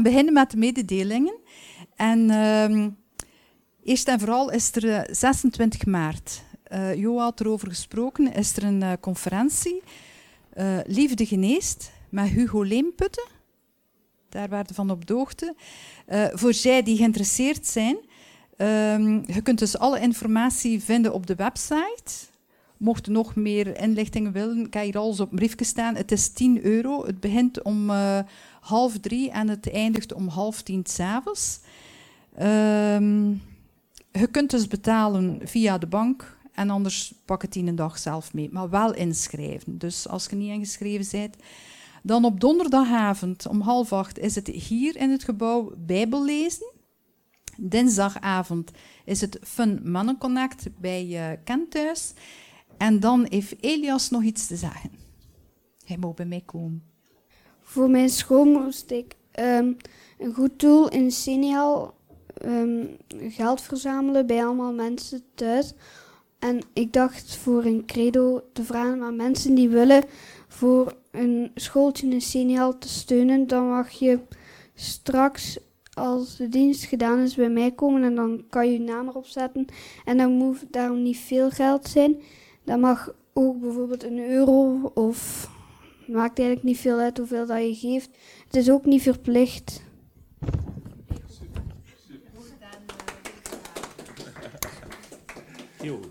gaan beginnen met de mededelingen. En ehm, eerst en vooral is er 26 maart, uh, Jo had erover gesproken, is er een conferentie, Liefde Geneest, met Hugo Leemputten. Daar werden van op de voor zij die geïnteresseerd zijn, um, je kunt dus alle informatie vinden op de website Mocht nog meer inlichtingen willen, kan je alles op een briefje staan. Het is 10 euro. Het begint om uh, half drie en het eindigt om half tien s'avonds. Um, je kunt dus betalen via de bank en anders pak het een dag zelf mee. Maar wel inschrijven. Dus als je niet ingeschreven bent. Dan op donderdagavond om half acht is het hier in het gebouw Bijbellezen. Dinsdagavond is het Fun Mannenconnect bij uh, Kent thuis. En dan heeft Elias nog iets te zeggen. Hij moet bij mij komen. Voor mijn school moest ik um, een goed doel in Senegal um, geld verzamelen bij allemaal mensen thuis. En ik dacht voor een credo te vragen aan mensen die willen voor een schooltje in Senegal te steunen. Dan mag je straks als de dienst gedaan is bij mij komen en dan kan je je naam erop zetten. En dan moet daarom niet veel geld zijn. Dat mag ook bijvoorbeeld een euro of maakt eigenlijk niet veel uit hoeveel dat je geeft. Het is ook niet verplicht.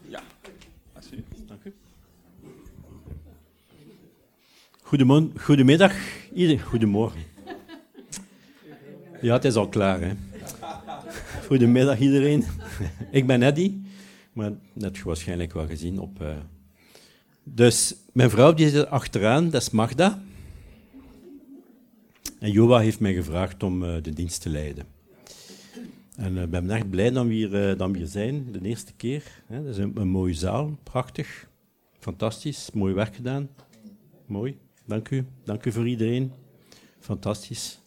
Ja. Dank u. Goedemorgen, goedemiddag, iedereen. Goedemorgen. Ja, het is al klaar. Hè. Goedemiddag iedereen. Ik ben Eddy. Maar dat je waarschijnlijk wel gezien op... Uh... Dus mijn vrouw die zit achteraan, dat is Magda. En Joa heeft mij gevraagd om uh, de dienst te leiden. En ik uh, ben echt blij dat we, hier, dat zijn, de eerste keer. Hè. Dat is een, een, mooie zaal, prachtig, fantastisch, mooi werk gedaan. Mooi, dank u. Dank u voor iedereen. Fantastisch.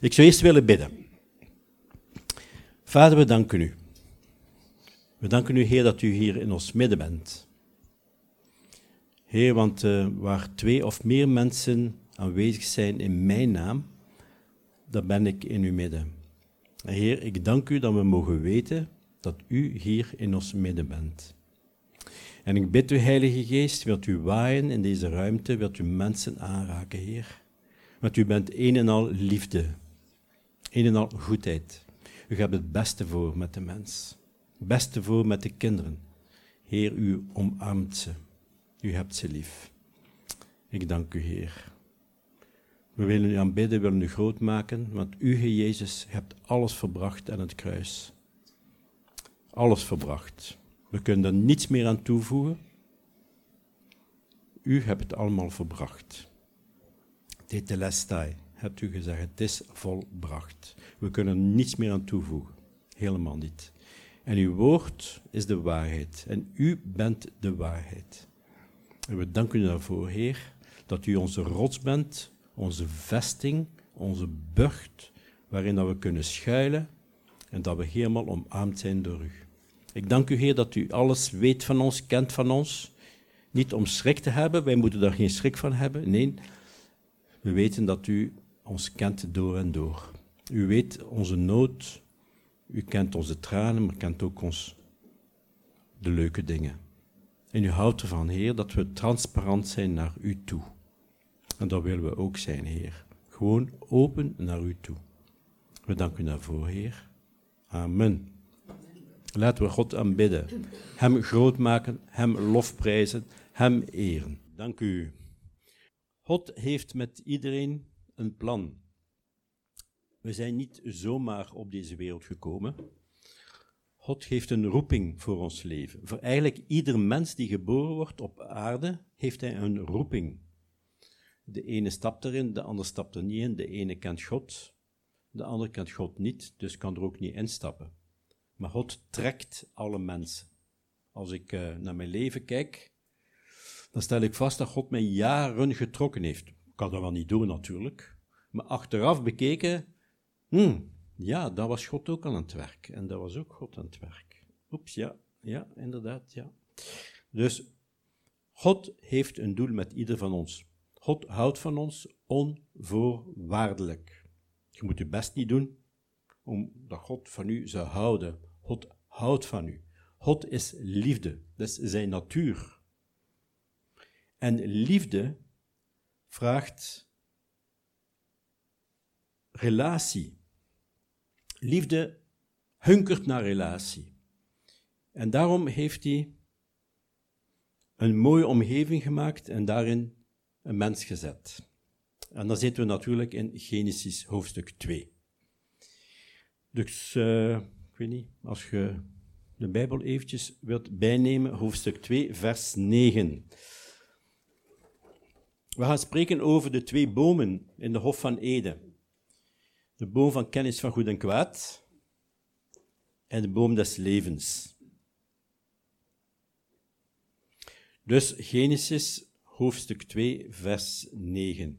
Ik zou eerst willen bidden. Vader, we danken u we danken u, Heer, dat u hier in ons midden bent. Heer, want uh, waar twee of meer mensen aanwezig zijn in mijn naam, dan ben ik in uw midden. En Heer, ik dank u dat we mogen weten dat u hier in ons midden bent. En ik bid u, Heilige Geest, wilt u waaien in deze ruimte, wilt u mensen aanraken, Heer. Want u bent een en al liefde, een en al goedheid. U hebt het beste voor met de mens beste voor met de kinderen. Heer, u omarmt ze. U hebt ze lief. Ik dank u, Heer. We willen u aanbidden, we willen u groot maken, want u, Heer Jezus, hebt alles verbracht aan het kruis. Alles verbracht. We kunnen er niets meer aan toevoegen. U hebt het allemaal verbracht. Tetelestai, hebt u gezegd, het is volbracht. We kunnen er niets meer aan toevoegen. Helemaal niet. En uw woord is de waarheid. En u bent de waarheid. En we danken u daarvoor, Heer, dat u onze rots bent, onze vesting, onze burcht, waarin dat we kunnen schuilen en dat we helemaal omarmd zijn door u. Ik dank u, Heer, dat u alles weet van ons, kent van ons. Niet om schrik te hebben, wij moeten daar geen schrik van hebben. Nee, we weten dat u ons kent door en door. U weet onze nood, u kent onze tranen, maar kent ook ons de leuke dingen. En u houdt ervan, Heer, dat we transparant zijn naar u toe. En dat willen we ook zijn, Heer. Gewoon open naar u toe. We danken u daarvoor, Heer. Amen. Laten we God aanbidden, Hem groot maken, Hem lofprijzen, Hem eren. Dank u. God heeft met iedereen een plan. We zijn niet zomaar op deze wereld gekomen. God heeft een roeping voor ons leven. Voor eigenlijk ieder mens die geboren wordt op aarde, heeft hij een roeping. De ene stapt erin, de ander stapt er niet in. De ene kent God, de ander kent God niet, dus kan er ook niet instappen. Maar God trekt alle mensen. Als ik uh, naar mijn leven kijk, dan stel ik vast dat God mij jaren getrokken heeft. Ik kan dat wel niet doen natuurlijk. Maar achteraf bekeken Hmm, ja, dat was God ook aan het werk. En dat was ook God aan het werk. Oeps, ja, ja, inderdaad, ja. Dus God heeft een doel met ieder van ons. God houdt van ons onvoorwaardelijk. Je moet je best niet doen, omdat God van u zou houden. God houdt van u. God is liefde, dat is zijn natuur. En liefde vraagt relatie. Liefde hunkert naar relatie. En daarom heeft hij een mooie omgeving gemaakt en daarin een mens gezet. En dan zitten we natuurlijk in Genesis hoofdstuk 2. Dus, uh, ik weet niet, als je de Bijbel eventjes wilt bijnemen, hoofdstuk 2, vers 9. We gaan spreken over de twee bomen in de Hof van Eden. De boom van kennis van goed en kwaad en de boom des levens. Dus Genesis hoofdstuk 2, vers 9.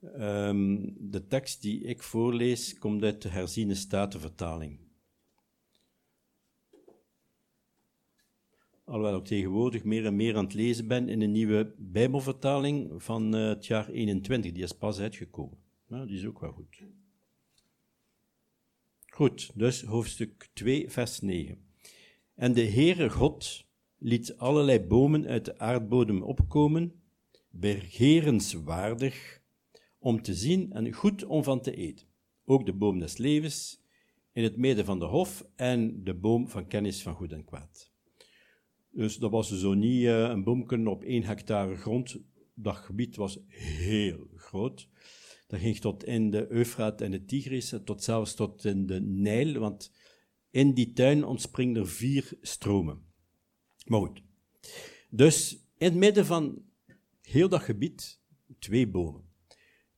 Um, de tekst die ik voorlees komt uit de herziene statenvertaling. Alhoewel ik tegenwoordig meer en meer aan het lezen ben in een nieuwe Bijbelvertaling van uh, het jaar 21, die is pas uitgekomen. Nou, die is ook wel goed. Goed, dus hoofdstuk 2, vers 9. En de Heere God liet allerlei bomen uit de aardbodem opkomen, begerenswaardig, om te zien en goed om van te eten. Ook de boom des levens in het midden van de hof en de boom van kennis van goed en kwaad. Dus dat was zo niet uh, een boomken op één hectare grond. Dat gebied was heel groot. Dat ging tot in de Eufraat en de Tigris, tot zelfs tot in de Nijl, want in die tuin ontspringen er vier stromen. Maar goed. Dus in het midden van heel dat gebied twee bomen.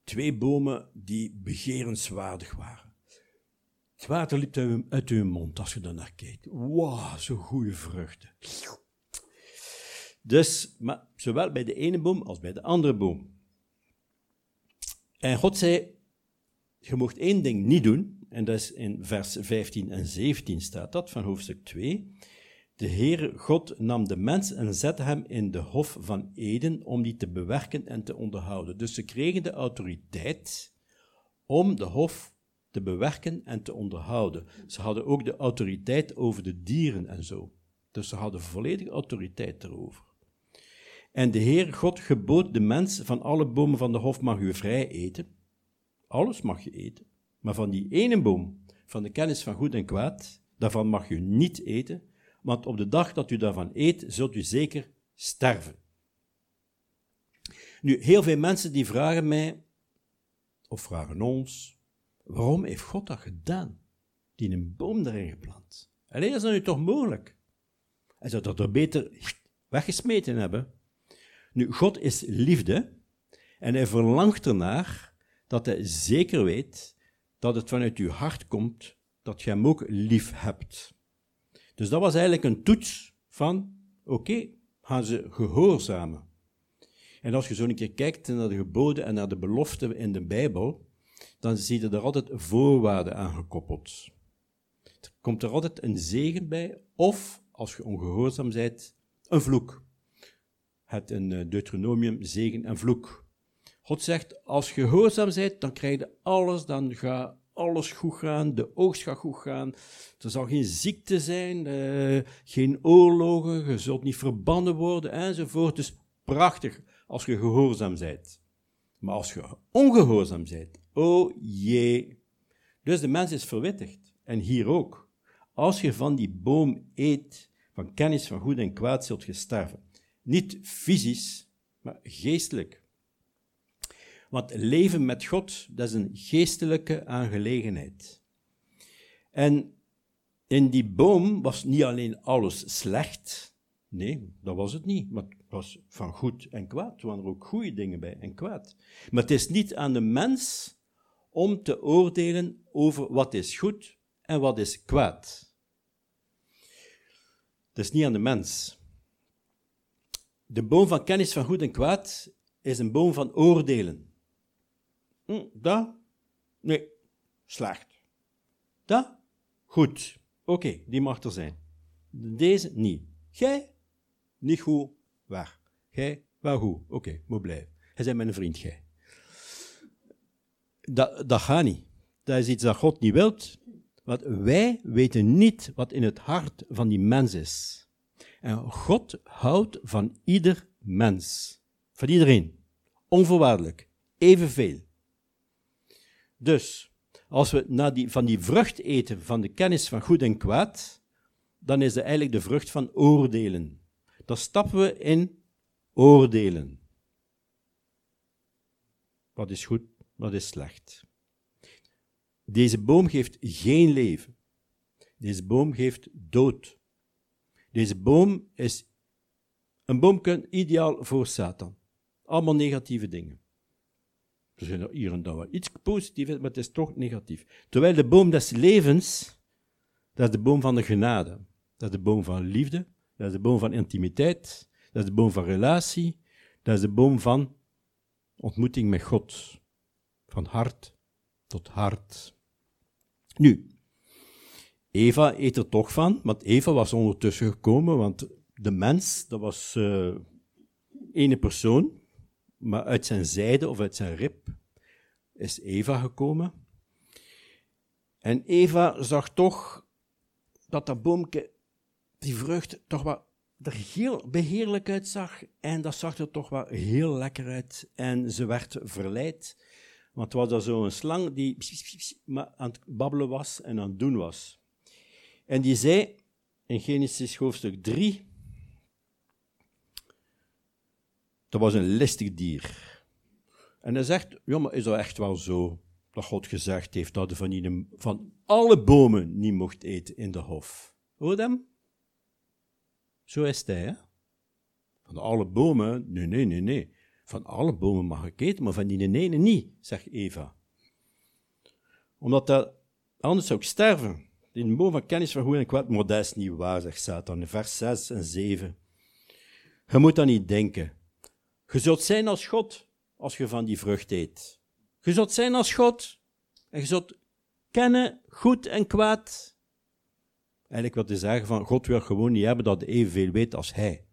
Twee bomen die begerenswaardig waren. Het water liep uit uw mond als je er naar kijkt. Wauw, zo goede vruchten. Dus, maar zowel bij de ene boom als bij de andere boom. En God zei, je mocht één ding niet doen, en dat is in vers 15 en 17 staat dat, van hoofdstuk 2. De Heere God nam de mens en zette hem in de hof van Eden om die te bewerken en te onderhouden. Dus ze kregen de autoriteit om de hof te bewerken en te onderhouden. Ze hadden ook de autoriteit over de dieren en zo. Dus ze hadden volledige autoriteit erover. En de Heer God gebood de mens van alle bomen van de hof mag u vrij eten. Alles mag je eten. Maar van die ene boom, van de kennis van goed en kwaad, daarvan mag u niet eten, want op de dag dat u daarvan eet, zult u zeker sterven. Nu, heel veel mensen die vragen mij, of vragen ons, waarom heeft God dat gedaan? Die een boom erin geplant. Alleen is dat nu toch mogelijk? Hij zou dat er beter weggesmeten hebben. Nu, God is liefde en hij verlangt ernaar dat hij zeker weet dat het vanuit uw hart komt, dat je hem ook lief hebt. Dus dat was eigenlijk een toets van, oké, gaan ze gehoorzamen. En als je zo een keer kijkt naar de geboden en naar de beloften in de Bijbel, dan zie je er altijd voorwaarden aan gekoppeld. Er komt er altijd een zegen bij, of, als je ongehoorzaam bent, een vloek. Het in eh, Deuteronomium zegen en vloek. God zegt, als je gehoorzaam bent, dan krijg je alles, dan gaat alles goed gaan, de oogst gaat goed gaan, er zal geen ziekte zijn, uh, geen oorlogen, je zult niet verbannen worden, enzovoort. Dus prachtig als je gehoorzaam bent. Maar als je ongehoorzaam bent, oh jee. Dus de mens is verwittigd. En hier ook. Als je van die boom eet, van kennis van goed en kwaad, zult je sterven. Niet fysisch, maar geestelijk. Want leven met God, dat is een geestelijke aangelegenheid. En in die boom was niet alleen alles slecht. Nee, dat was het niet. Maar het was van goed en kwaad. Er waren ook goede dingen bij en kwaad. Maar het is niet aan de mens om te oordelen over wat is goed en wat is kwaad. Het is niet aan de mens. De boom van kennis van goed en kwaad is een boom van oordelen. Hm, dat? Nee, slecht. Dat? Goed. Oké, die mag er zijn. Deze niet. Jij? Niet goed. Waar? Jij? Wel goed. Oké, moet blijven. Hij zei mijn vriend, jij. Dat, dat gaat niet. dat is iets dat God niet wilt. Want wij weten niet wat in het hart van die mens is. En God houdt van ieder mens. Van iedereen. Onvoorwaardelijk. Evenveel. Dus, als we na die, van die vrucht eten, van de kennis van goed en kwaad, dan is dat eigenlijk de vrucht van oordelen. Dan stappen we in oordelen. Wat is goed, wat is slecht. Deze boom geeft geen leven. Deze boom geeft dood. Deze boom is een boom ideaal voor Satan. Allemaal negatieve dingen. Er zijn er hier en daar wel iets positiefs, maar het is toch negatief. Terwijl de boom des levens, dat is de boom van de genade. Dat is de boom van liefde, dat is de boom van intimiteit, dat is de boom van relatie, dat is de boom van ontmoeting met God. Van hart tot hart. Nu, Eva eet er toch van, want Eva was ondertussen gekomen, want de mens, dat was uh, ene persoon, maar uit zijn zijde of uit zijn rib is Eva gekomen. En Eva zag toch dat dat boomke, die vrucht, toch wat er heel beheerlijk uitzag. En dat zag er toch wel heel lekker uit. En ze werd verleid. Want het was er zo'n slang die aan het babbelen was en aan het doen was. En die zei in Genesis hoofdstuk 3, dat was een listig dier. En hij zegt, ja, maar is dat echt wel zo dat God gezegd heeft dat hij van, van alle bomen niet mocht eten in de hof? Hoor hem? Zo is hij, hè? Van alle bomen? Nee, nee, nee, nee. Van alle bomen mag ik eten, maar van die ene niet, zegt Eva. Omdat dat, anders zou sterven. In de boom van kennis van goed en kwaad, maar niet waar, zegt Satan vers 6 en 7. Je moet dat niet denken. Je zult zijn als God als je van die vrucht eet. Je zult zijn als God en je zult kennen goed en kwaad. Eigenlijk wat te zeggen van God wil gewoon niet hebben dat hij evenveel weet als hij.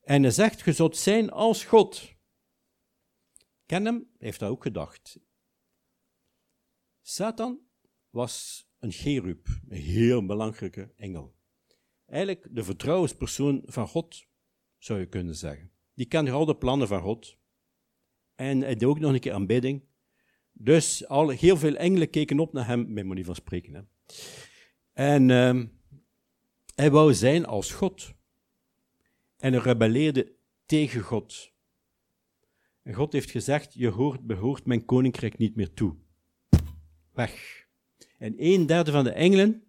En hij zegt, je zult zijn als God. Ken hem, heeft dat ook gedacht. Satan was een cherub, een heel belangrijke engel. Eigenlijk de vertrouwenspersoon van God, zou je kunnen zeggen. Die kent al de plannen van God. En hij deed ook nog een keer aanbidding. Dus al, heel veel engelen keken op naar hem, met manier van spreken. Hè. En uh, hij wou zijn als God. En hij rebelleerde tegen God. En God heeft gezegd, je hoort, behoort mijn koninkrijk niet meer toe. Weg. En een derde van de engelen,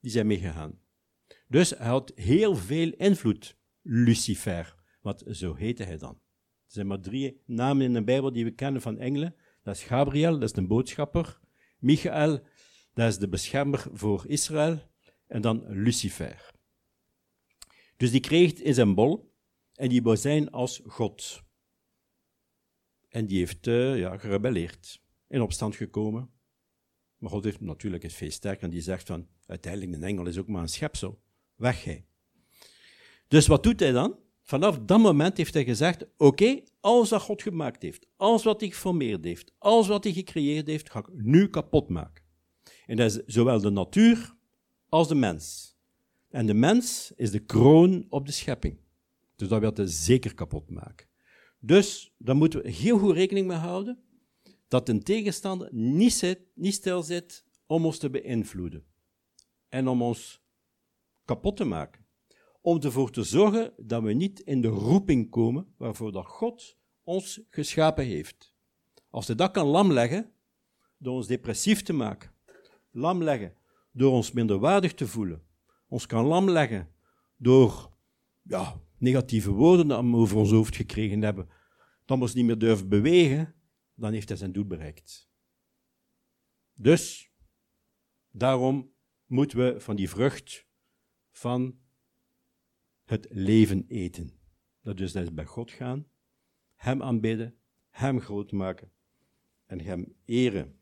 die zijn meegegaan. Dus hij had heel veel invloed, Lucifer, wat zo heette hij dan. Er zijn maar drie namen in de Bijbel die we kennen van engelen. Dat is Gabriel, dat is de boodschapper. Michael, dat is de beschermer voor Israël. En dan Lucifer. Dus die kreeg het in zijn bol en die wou zijn als God. En die heeft uh, ja, gerebelleerd, in opstand gekomen. Maar God heeft natuurlijk het veel sterker en die zegt van, uiteindelijk een engel is ook maar een schepsel. Weg hij. Dus wat doet hij dan? Vanaf dat moment heeft hij gezegd: Oké, alles wat God gemaakt heeft, alles wat hij geformeerd heeft, alles wat hij gecreëerd heeft, ga ik nu kapot maken. En dat is zowel de natuur als de mens. En de mens is de kroon op de schepping. Dus dat wil hij zeker kapot maken. Dus daar moeten we heel goed rekening mee houden dat een tegenstander niet, zit, niet stil zit om ons te beïnvloeden en om ons kapot te maken om ervoor te zorgen dat we niet in de roeping komen waarvoor dat God ons geschapen heeft. Als hij dat kan lam leggen, door ons depressief te maken, lam leggen door ons minderwaardig te voelen, ons kan lam leggen door ja, negatieve woorden we over ons hoofd gekregen hebben, dat we ons niet meer durven bewegen, dan heeft hij zijn doel bereikt. Dus, daarom moeten we van die vrucht van het leven eten. Dat is dus bij God gaan, Hem aanbidden, Hem groot maken en Hem eren.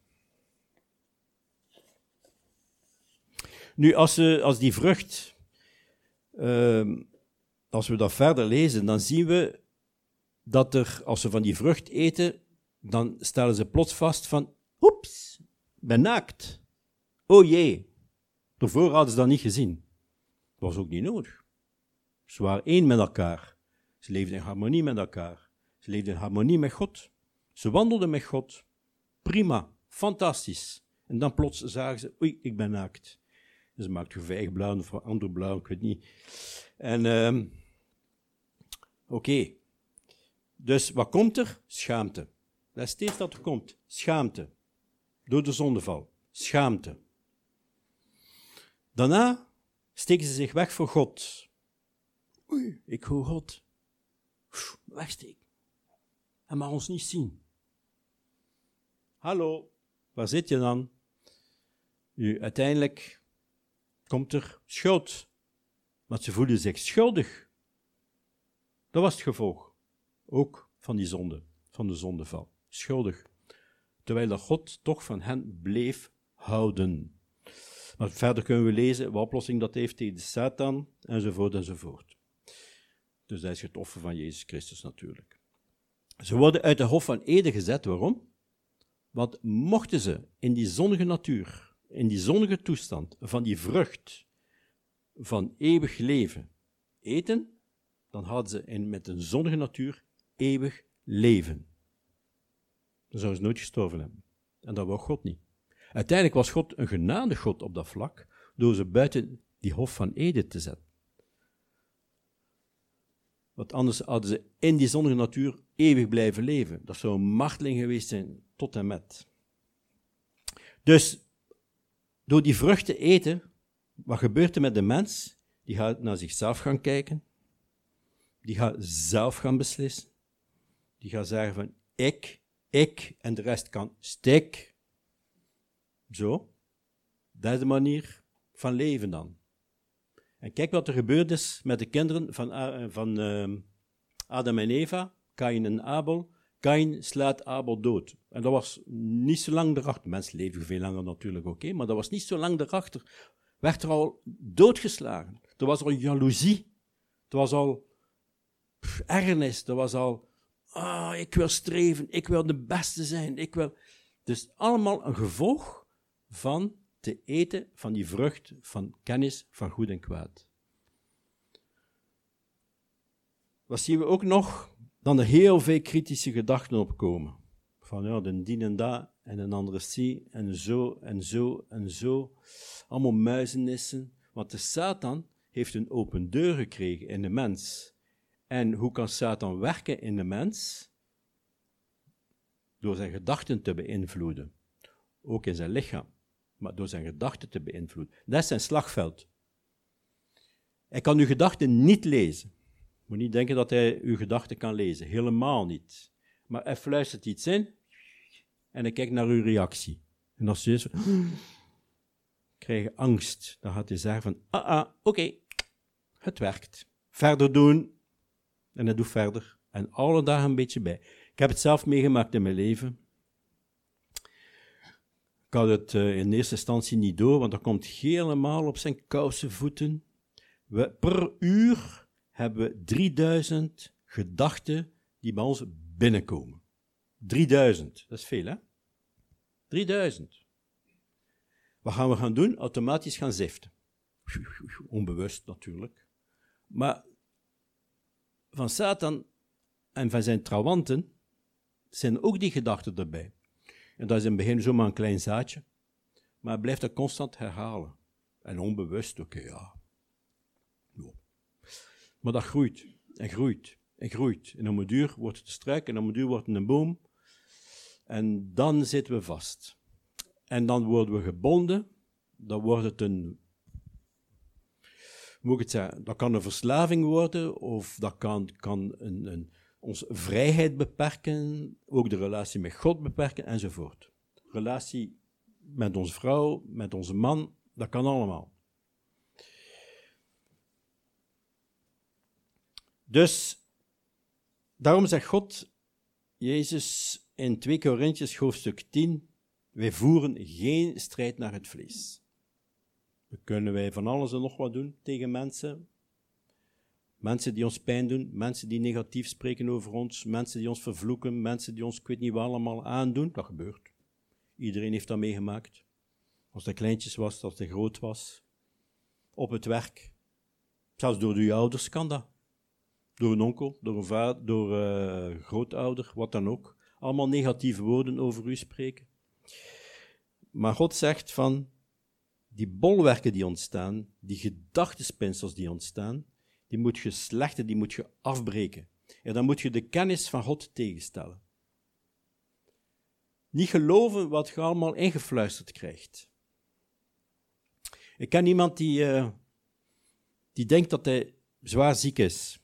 Nu, als, uh, als die vrucht, uh, als we dat verder lezen, dan zien we dat er, als ze van die vrucht eten, dan stellen ze plots vast van, oeps, ben naakt. Oh jee. Daarvoor hadden ze dat niet gezien. Dat was ook niet nodig. Ze waren één met elkaar. Ze leefden in harmonie met elkaar. Ze leefden in harmonie met God. Ze wandelden met God. Prima, fantastisch. En dan plots zagen ze, oei, ik ben naakt. En ze maakten vijgblauw of ander blauw, ik weet niet. En um, oké. Dus wat komt er? Schaamte. Dat is dat er komt. Schaamte. Door de zondeval. Schaamte. Daarna steken ze zich weg voor God. Oei, ik hoor God. Wegsteken. Hij mag ons niet zien. Hallo, waar zit je dan? Nu, uiteindelijk komt er schuld. Want ze voelden zich schuldig. Dat was het gevolg. Ook van die zonde, van de zondeval. Schuldig. Terwijl de God toch van hen bleef houden. Maar verder kunnen we lezen wat oplossing dat heeft tegen Satan, enzovoort, enzovoort. Dus dat is het offer van Jezus Christus natuurlijk. Ze worden uit de Hof van Eden gezet. Waarom? Want mochten ze in die zonnige natuur, in die zonnige toestand van die vrucht van eeuwig leven eten, dan hadden ze in, met een zonnige natuur eeuwig leven. Dan zouden ze nooit gestorven hebben. En dat wou God niet. Uiteindelijk was God een genade God op dat vlak, door ze buiten die Hof van Eden te zetten. Want anders hadden ze in die zonnige natuur eeuwig blijven leven. Dat zou een marteling geweest zijn, tot en met. Dus, door die vruchten eten, wat gebeurt er met de mens? Die gaat naar zichzelf gaan kijken. Die gaat zelf gaan beslissen. Die gaat zeggen van, ik, ik, en de rest kan stik. Zo. Dat is de manier van leven dan. En kijk wat er gebeurd is met de kinderen van, eh, van uh, Adam en Eva, Kain en Abel. Kain slaat Abel dood. En dat was niet zo lang erachter. Mensen leven veel langer natuurlijk, oké, maar dat was niet zo lang erachter. Werd er al doodgeslagen. Er was al jaloezie. Er was al ergernis. Er was al, ah, ik wil streven, ik wil de beste zijn, ik wil... Dus allemaal een gevolg van te eten van die vrucht van kennis van goed en kwaad. Wat zien we ook nog? Dan er heel veel kritische gedachten opkomen. Van ja, de dien en dat en een andere zie en zo en zo en zo. Allemaal muizenissen. Want de Satan heeft een open deur gekregen in de mens. En hoe kan Satan werken in de mens? Door zijn gedachten te beïnvloeden. Ook in zijn lichaam maar door zijn gedachten te beïnvloeden. Dat is zijn slagveld. Hij kan uw gedachten niet lezen. Moet niet denken dat hij uw gedachten kan lezen. Helemaal niet. Maar hij fluistert iets in en hij kijkt naar uw reactie. En als je krijg je angst. Dan gaat hij zeggen van, ah, ah, oké, het werkt. Verder doen. En hij doet verder. En alle dagen een beetje bij. Ik heb het zelf meegemaakt in mijn leven. Ik had het uh, in eerste instantie niet door, want dat komt helemaal op zijn koude voeten. We, per uur hebben we 3000 gedachten die bij ons binnenkomen. 3000, dat is veel hè? 3000. Wat gaan we gaan doen? Automatisch gaan ziften. Onbewust natuurlijk. Maar van Satan en van zijn trawanten zijn ook die gedachten erbij. En dat is in het begin zomaar een klein zaadje, maar hij blijft dat constant herhalen. En onbewust, oké, ja. Maar dat groeit en groeit en groeit. En om een duur wordt het een struik en om een duur wordt het een boom. En dan zitten we vast. En dan worden we gebonden. Dan wordt het een. Moet? Dat kan een verslaving worden, of dat kan, kan een, een, onze vrijheid beperken, ook de relatie met God beperken enzovoort. Relatie met onze vrouw, met onze man, dat kan allemaal. Dus daarom zegt God, Jezus in 2 Korintjes hoofdstuk 10, wij voeren geen strijd naar het vlees. Kunnen wij van alles en nog wat doen tegen mensen, Mensen die ons pijn doen, mensen die negatief spreken over ons, mensen die ons vervloeken, mensen die ons, ik weet niet wat allemaal aandoen, dat gebeurt. Iedereen heeft dat meegemaakt. Als hij kleintjes was, als hij groot was. Op het werk. Zelfs door uw ouders kan dat. Door een onkel, door een vader, door een uh, grootouder, wat dan ook. Allemaal negatieve woorden over u spreken. Maar God zegt van, die bolwerken die ontstaan, die gedachtenspinsels die ontstaan, die moet je slechten, die moet je afbreken. En dan moet je de kennis van God tegenstellen. Niet geloven wat je allemaal ingefluisterd krijgt. Ik ken iemand die, uh, die denkt dat hij zwaar ziek is.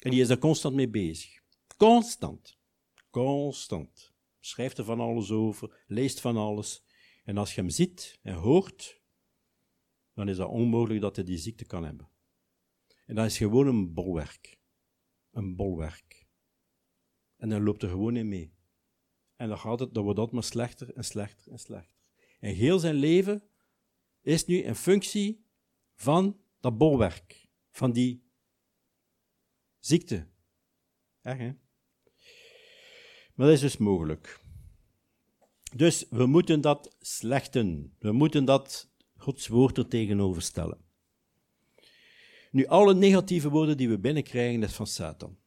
En die is daar constant mee bezig. Constant. Constant. Schrijft er van alles over, leest van alles. En als je hem ziet en hoort, dan is dat onmogelijk dat hij die ziekte kan hebben. En dat is gewoon een bolwerk. Een bolwerk. En dan loopt er gewoon in mee. En dan, gaat het, dan wordt dat maar slechter en slechter en slechter. En heel zijn leven is nu in functie van dat bolwerk, van die ziekte. Echt, hè? Maar dat is dus mogelijk. Dus we moeten dat slechten. We moeten dat Gods woord er tegenover stellen. Nu, alle negatieve woorden die we binnenkrijgen, is van Satan.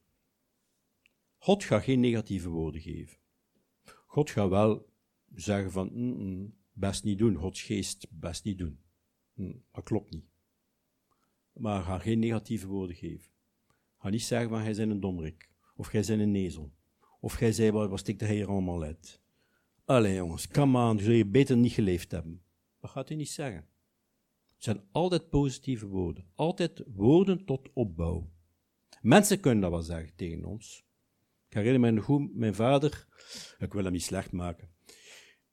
God gaat geen negatieve woorden geven. God gaat wel zeggen van, mm, mm, best niet doen, Gods geest, best niet doen. Mm, dat klopt niet. Maar gaat geen negatieve woorden geven. Ga niet zeggen van, jij bent een domrik. Of jij bent een nezel. Of jij zei, wat, stikt hij hier allemaal uit? Allee jongens, come on, zul je beter niet geleefd hebben. Dat gaat hij niet zeggen. Het zijn altijd positieve woorden. Altijd woorden tot opbouw. Mensen kunnen dat wel zeggen tegen ons. Ik herinner me goed, mijn vader, ik wil hem niet slecht maken.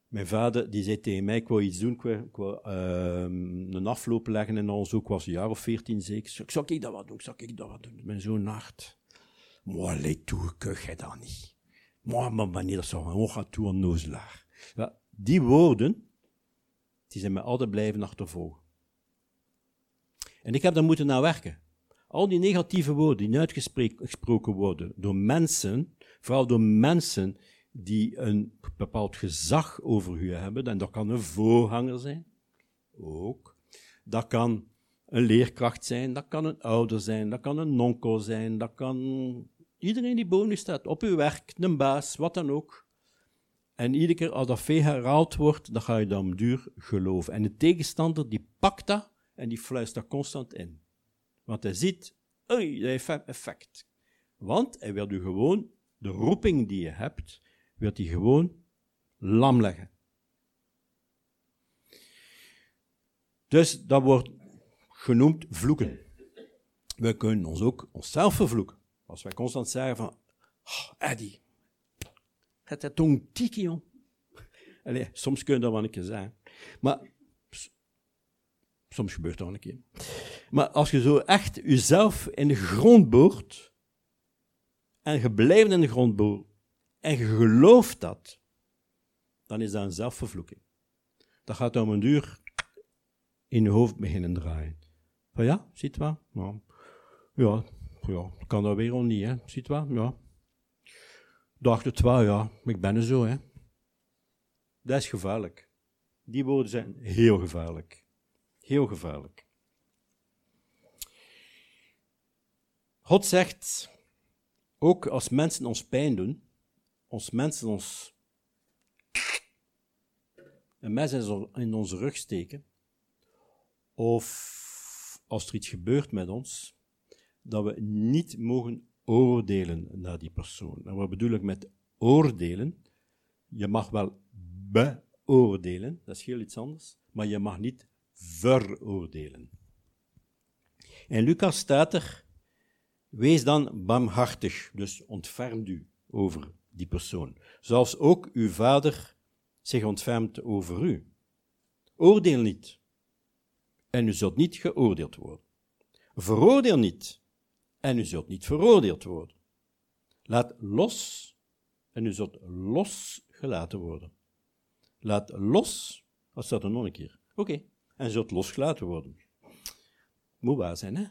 Mijn vader die zei tegen mij, ik wou iets doen, ik wou uh, een afloop leggen en zo, ik was een jaar of veertien zeker. Ik zou ik dat wat doen, zou ik dat wat doen. Mijn zoon nacht. Maar leed toe, kuch jij dat niet. Maar, wanneer dat zo, een nozelaar. Ja, die woorden, die zijn mij altijd blijven achtervolgen. En ik heb daar moeten naar werken. Al die negatieve woorden die uitgesproken worden door mensen, vooral door mensen die een bepaald gezag over u hebben, en dat kan een voorganger zijn, ook. Dat kan een leerkracht zijn, dat kan een ouder zijn, dat kan een nonkel zijn, dat kan iedereen die boven u staat, op uw werk, een baas, wat dan ook. En iedere keer als dat veel herhaald wordt, dan ga je dan duur geloven. En de tegenstander die pakt dat en die fluistert constant in. Want hij ziet, oei, dat heeft effect. Want hij wil u gewoon, de roeping die je hebt, wil hij gewoon lam leggen. Dus dat wordt genoemd vloeken. We kunnen ons ook onszelf vervloeken. Als wij constant zeggen van, oh, Eddie, het is tiki, jong. Allee, soms kun je dat wel een keer zeggen. Maar Soms gebeurt dat een keer. Maar als je zo echt jezelf in de grond boort, en je blijft in de grond boort, en je gelooft dat, dan is dat een zelfvervloeking. Dat gaat om een duur in je hoofd beginnen draaien. Van ja, ziet wel? Ja, ja, ja kan dat weer al niet, hè? Ziet wel? Ja. Dacht het wel, ja, ik ben er zo, hè. Dat is gevaarlijk. Die woorden zijn heel gevaarlijk. Heel gevaarlijk. God zegt, ook als mensen ons pijn doen, als mensen ons een mes in onze rug steken, of als er iets gebeurt met ons, dat we niet mogen oordelen naar die persoon. En wat bedoel ik met oordelen? Je mag wel beoordelen, dat is heel iets anders, maar je mag niet veroordelen. In Lucas staat er, wees dan barmhartig, dus ontfermt u over die persoon, zoals ook uw vader zich ontfermt over u. Oordeel niet, en u zult niet geoordeeld worden. Veroordeel niet, en u zult niet veroordeeld worden. Laat los, en u zult losgelaten worden. Laat los, wat staat er nog een keer? Oké en zult losgelaten worden. Moet waar zijn, hè?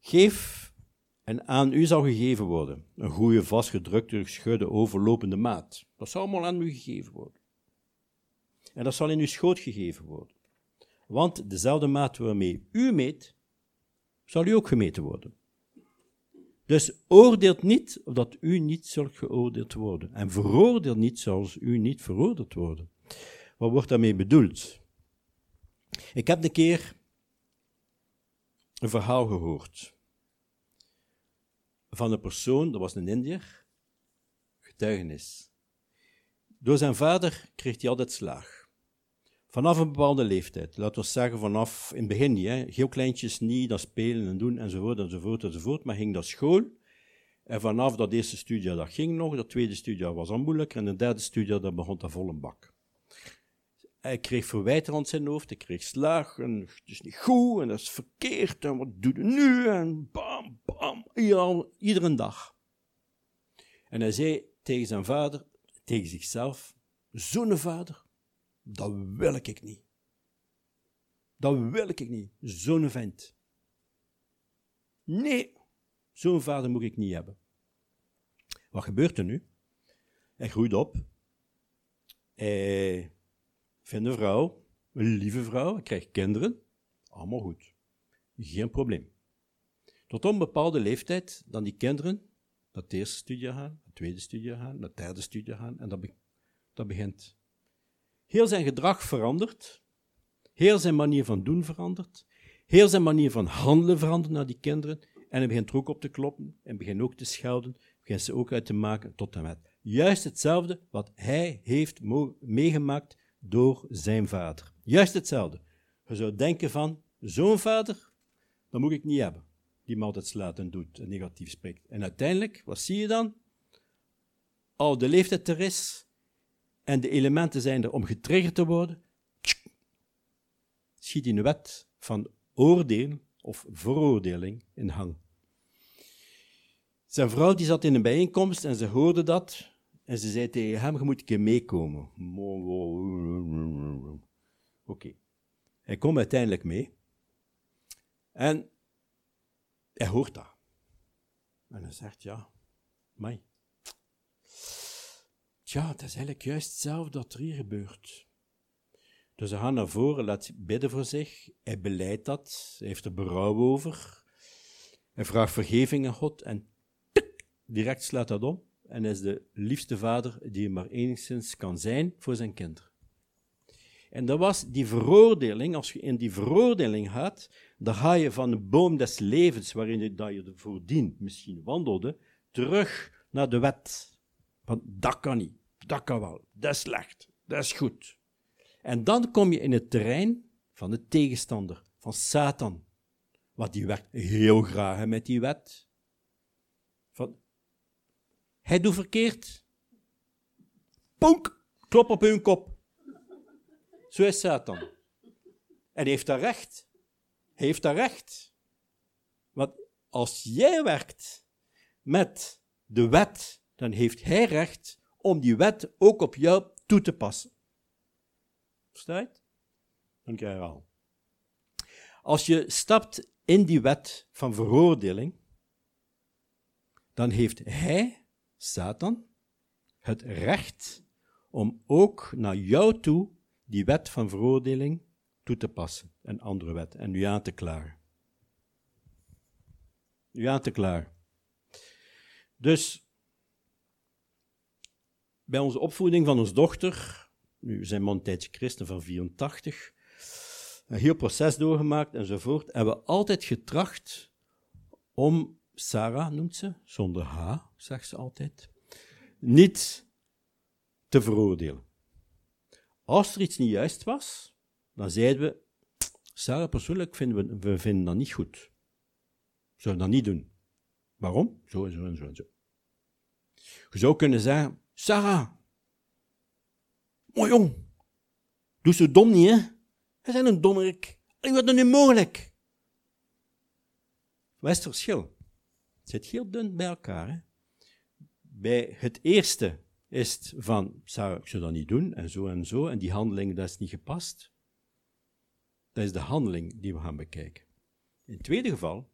Geef En aan u zal gegeven worden een goede, vastgedrukte, geschudde, overlopende maat. Dat zal allemaal aan u gegeven worden. En dat zal in uw schoot gegeven worden. Want dezelfde maat waarmee u meet, zal u ook gemeten worden. Dus oordeelt niet, opdat u niet zult geoordeeld worden. En veroordeelt niet, zoals u niet veroordeeld worden. Wat wordt daarmee bedoeld? Ik heb een keer een verhaal gehoord van een persoon, dat was een Indiër, getuigenis. Door zijn vader kreeg hij altijd slaag. Vanaf een bepaalde leeftijd, laten we zeggen vanaf in het begin niet, heel kleintjes niet, dat spelen en doen enzovoort enzovoort enzovoort, maar ging naar school. En vanaf dat eerste studie dat ging nog, dat tweede studie was al moeilijker en de derde studie dat begon dat vol een bak. Hij kreeg verwijten aan zijn hoofd, hij kreeg slaag, en het is niet goed, en dat is verkeerd, en wat doe je nu, en bam, bam, iedere dag. En hij zei tegen zijn vader, tegen zichzelf, zo'n vader, dat wil ik niet. Dat wil ik niet, zo'n vent. Nee, zo'n vader moet ik niet hebben. Wat gebeurt er nu? Hij groeit op. Hij vindt een vrouw, een lieve vrouw, hij krijgt kinderen. Allemaal goed. Geen probleem. Tot een bepaalde leeftijd dan die kinderen naar de eerste studie gaan, de tweede studie gaan, naar de derde studie gaan en dat, dat begint Heel zijn gedrag verandert. Heel zijn manier van doen verandert. Heel zijn manier van handelen verandert naar die kinderen. En hij begint er ook op te kloppen. En begint ook te schelden. Begint ze ook uit te maken tot en met. Juist hetzelfde wat hij heeft meegemaakt door zijn vader. Juist hetzelfde. Je zou denken van, zo'n vader, dat moet ik niet hebben. Die me altijd slaat en doet en negatief spreekt. En uiteindelijk, wat zie je dan? Al de leeftijd er is, en de elementen zijn er om getriggerd te worden, schiet de wet van oordeel of veroordeling in hang. Zijn vrouw die zat in een bijeenkomst en ze hoorde dat en ze zei tegen hem, je moet een keer meekomen. Oké. Hij komt uiteindelijk mee en hij hoort dat. En hij zegt, ja, mij. Ja, het is eigenlijk juist hetzelfde dat er hier gebeurt. Dus hij gaat naar voren, laat bidden voor zich, hij beleidt dat, hij heeft er berouw over, hij vraagt vergeving aan God en direct slaat dat om en is de liefste vader die maar enigszins kan zijn voor zijn kinderen. En dat was die veroordeling, als je in die veroordeling gaat, dan ga je van de boom des levens, waarin je, dat je ervoor dient, misschien wandelde, terug naar de wet. Want dat kan niet dat kan wel, dat is slecht, dat is goed. En dan kom je in het terrein van de tegenstander, van Satan. Want die werkt heel graag met die wet. Van, hij doet verkeerd. Ponk, klop op hun kop. Zo is Satan. En heeft daar recht. Heeft daar recht. Want als jij werkt met de wet, dan heeft hij recht om die wet ook op jou toe te passen. Versta je het? Dan krijg je al. Als je stapt in die wet van veroordeling, dan heeft hij, Satan, het recht om ook naar jou toe die wet van veroordeling toe te passen, een andere wet, en u aan te klagen. U aan te klagen. Dus bij onze opvoeding van onze dochter, nu zijn man tijdje christen van 84, een heel proces doorgemaakt enzovoort, hebben we altijd getracht om, Sarah noemt ze, zonder H, zegt ze altijd, niet te veroordelen. Als er iets niet juist was, dan zeiden we, Sarah, persoonlijk vinden we, we vinden dat niet goed. We dat niet doen. Waarom? Zo en zo en zo en zo. Je zou kunnen zeggen, Sarah. Mooi jong. Doe zo dom niet, hè? We zijn een dommerik. En wat is nu mogelijk? Wat is het verschil? Het zit heel dun bij elkaar. Hè? Bij het eerste is het van, zou ik zou dat niet doen, en zo en zo, en die handeling, dat is niet gepast. Dat is de handeling die we gaan bekijken. In het tweede geval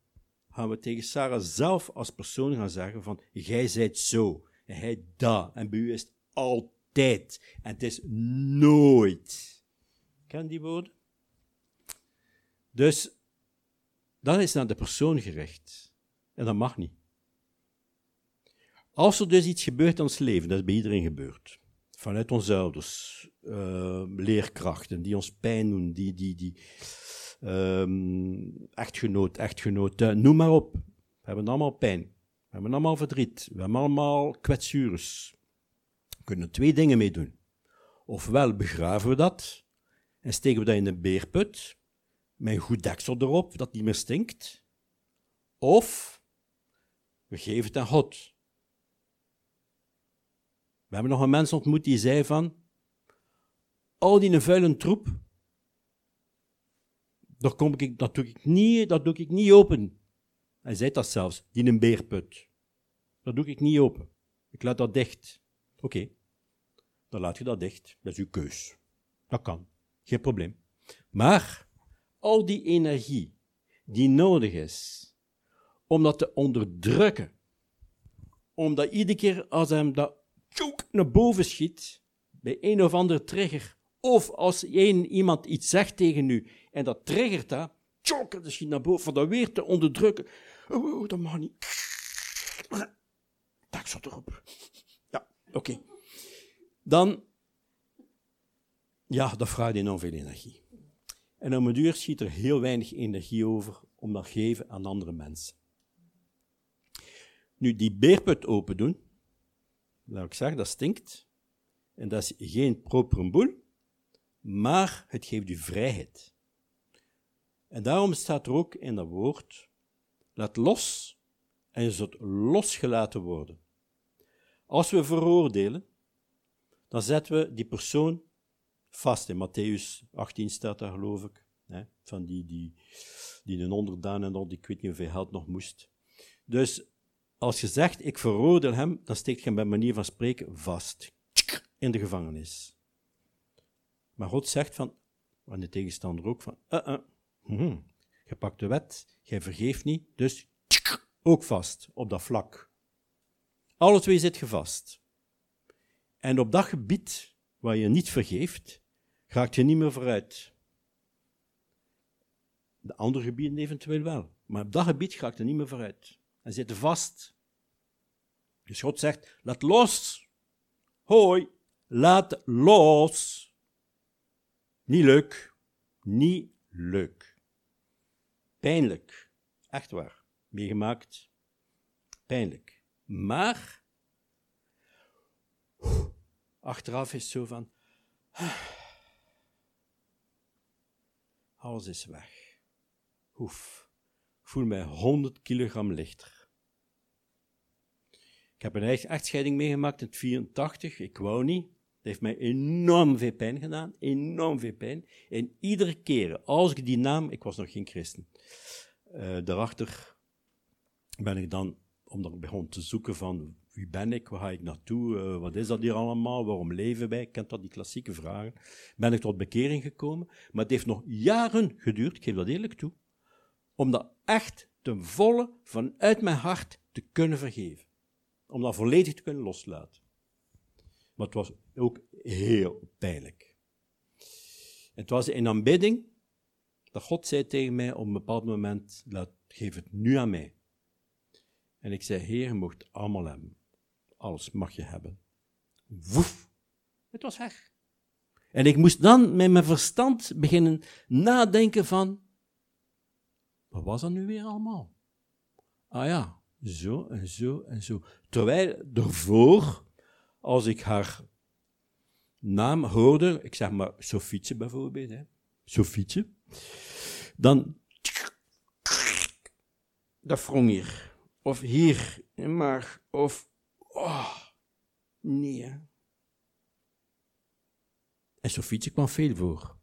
gaan we tegen Sarah zelf als persoon gaan zeggen van, jij zijt zo, hij dat, en bij u is het altijd, en het is nooit. Ken die woorden? Dus, dat is naar de persoon gericht. En dat mag niet. Als er dus iets gebeurt in ons leven, dat is bij iedereen gebeurd, vanuit onze ouders, uh, leerkrachten die ons pijn doen, die, die, die um, echtgenoot, echtgenoot, noem maar op. We hebben allemaal pijn. We hebben allemaal verdriet. We hebben allemaal kwetsures. We kunnen twee dingen mee doen. Ofwel begraven we dat en steken we dat in een beerput met een goed deksel erop, dat niet meer stinkt. Of we geven het aan God. We hebben nog een mens ontmoet die zei van, al die vuile troep, daar kom ik, dat, niet, dat doe ik niet open. Hij zei dat zelfs, die een beerput. Dat doe ik niet open. Ik laat dat dicht. Oké, dan laat je dat dicht. Dat is uw keus. Dat kan. Geen probleem. Maar al die energie die nodig is om dat te onderdrukken, omdat iedere keer als hem dat naar boven schiet, bij een of andere trigger, of als iemand iets zegt tegen u en dat triggert dat, tjok, dat schiet naar boven, van dat weer te onderdrukken. Oh, dat mag niet. Tak zo erop. Ja, oké. Dan, ja, dat vraagt enorm veel energie. En om een duur schiet er heel weinig energie over om dat geven aan andere mensen. Nu, die beerput open doen, laat ik zeggen, dat stinkt. En dat is geen propere boel, maar het geeft u vrijheid. En daarom staat er ook in dat woord, laat los en je zult losgelaten worden. Als we veroordelen, dan zetten we die persoon vast. In Matthäus 18 staat daar, geloof ik, hè, van die, die, die een onderdaan en dat, ik weet niet hoeveel geld nog moest. Dus als je zegt, ik veroordeel hem, dan steekt je hem bij manier van spreken vast. In de gevangenis. Maar God zegt van, aan de tegenstander ook van, uh -uh, je pakt de wet, jij vergeeft niet, dus ook vast op dat vlak. Alle twee zit je vast. En op dat gebied waar je niet vergeeft, gaat je niet meer vooruit. De andere gebieden eventueel wel, maar op dat gebied gaat je niet meer vooruit en zitten vast. Dus God zegt, laat los. Hoi, laat los. Niet leuk. Niet leuk. Pijnlijk. Echt waar. Meegemaakt. Pijnlijk. Maar, achteraf is het zo van, alles is weg. Hoef. Ik voel mij 100 kilogram lichter. Ik heb een echtscheiding meegemaakt in het 84. Ik wou niet. Het heeft mij enorm veel pijn gedaan. Enorm veel pijn. En iedere keer, als ik die naam... Ik was nog geen christen. Uh, daarachter ben ik dan, omdat ik begon te zoeken van... Wie ben ik? Waar ga ik naartoe? Uh, wat is dat hier allemaal? Waarom leven wij? Ik ken dat, die klassieke vragen. Ben ik tot bekering gekomen. Maar het heeft nog jaren geduurd, ik geef dat eerlijk toe, om dat echt ten volle vanuit mijn hart te kunnen vergeven om dat volledig te kunnen loslaten. Maar het was ook heel pijnlijk. Het was in aanbidding dat God zei tegen mij op een bepaald moment, laat, geef het nu aan mij. En ik zei, Heer, je mocht allemaal hebben. Alles mag je hebben. Woef, het was weg. En ik moest dan met mijn verstand beginnen nadenken van, wat was dat nu weer allemaal? Ah ja, zo en zo en zo. Terwijl ervoor, als ik haar naam hoorde, ik zeg maar Sofietje bijvoorbeeld, hè, Sofietje, dan dat wrong hier. Of hier in maag. Of, oh, nee. En Sofietje kwam veel voor.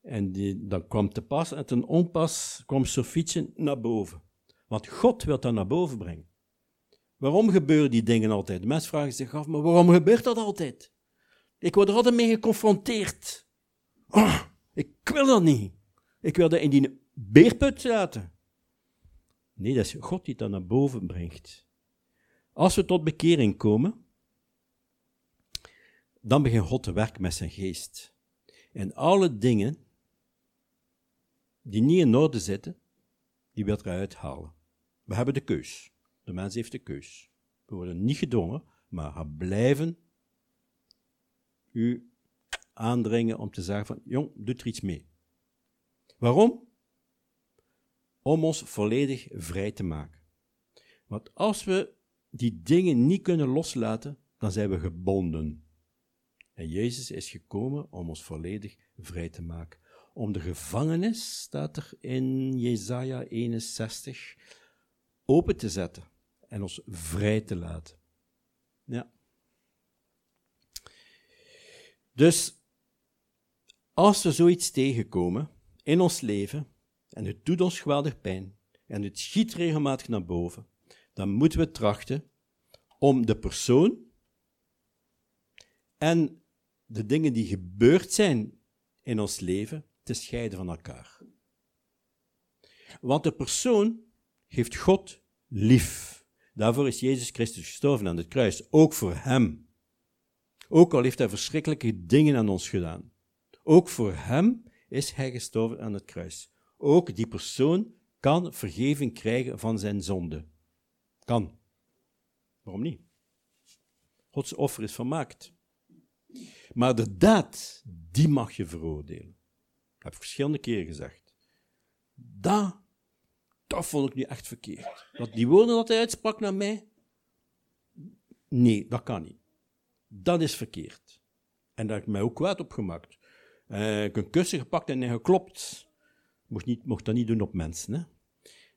En die, dan kwam te pas en ten onpas kwam Sofietje naar boven. Want God wil dat naar boven brengen. Waarom gebeuren die dingen altijd? De mensen vragen zich af, maar waarom gebeurt dat altijd? Ik word er altijd mee geconfronteerd. Oh, ik wil dat niet. Ik wil dat in die beerput laten. Nee, dat is God die dat naar boven brengt. Als we tot bekering komen, dan begint God te werken met zijn geest. En alle dingen die niet in orde zitten, die wil eruit halen. We hebben de keus. De mens heeft de keus. We worden niet gedwongen, maar gaan blijven u aandringen om te zeggen van, jong, doe er iets mee. Waarom? Om ons volledig vrij te maken. Want als we die dingen niet kunnen loslaten, dan zijn we gebonden. En Jezus is gekomen om ons volledig vrij te maken. Om de gevangenis, staat er in Jesaja 61, open te zetten en ons vrij te laten. Ja. Dus als we zoiets tegenkomen in ons leven, en het doet ons geweldig pijn, en het schiet regelmatig naar boven, dan moeten we trachten om de persoon en de dingen die gebeurd zijn in ons leven te scheiden van elkaar. Want de persoon heeft God lief. Daarvoor is Jezus Christus gestorven aan het kruis, ook voor hem. Ook al heeft hij verschrikkelijke dingen aan ons gedaan. Ook voor hem is hij gestorven aan het kruis. Ook die persoon kan vergeving krijgen van zijn zonde. Kan. Waarom niet? Gods offer is vermaakt. Maar de daad, die mag je veroordelen. Ik heb verschillende keren gezegd. Dat, dat vond ik nu echt verkeerd. Dat die woorden dat hij uitsprak naar mij, nee, dat kan niet. Dat is verkeerd. En daar heb ik mij ook kwaad op gemaakt. Uh, ik een kussen gepakt en geklopt. Mocht, niet, mocht dat niet doen op mensen. Hè?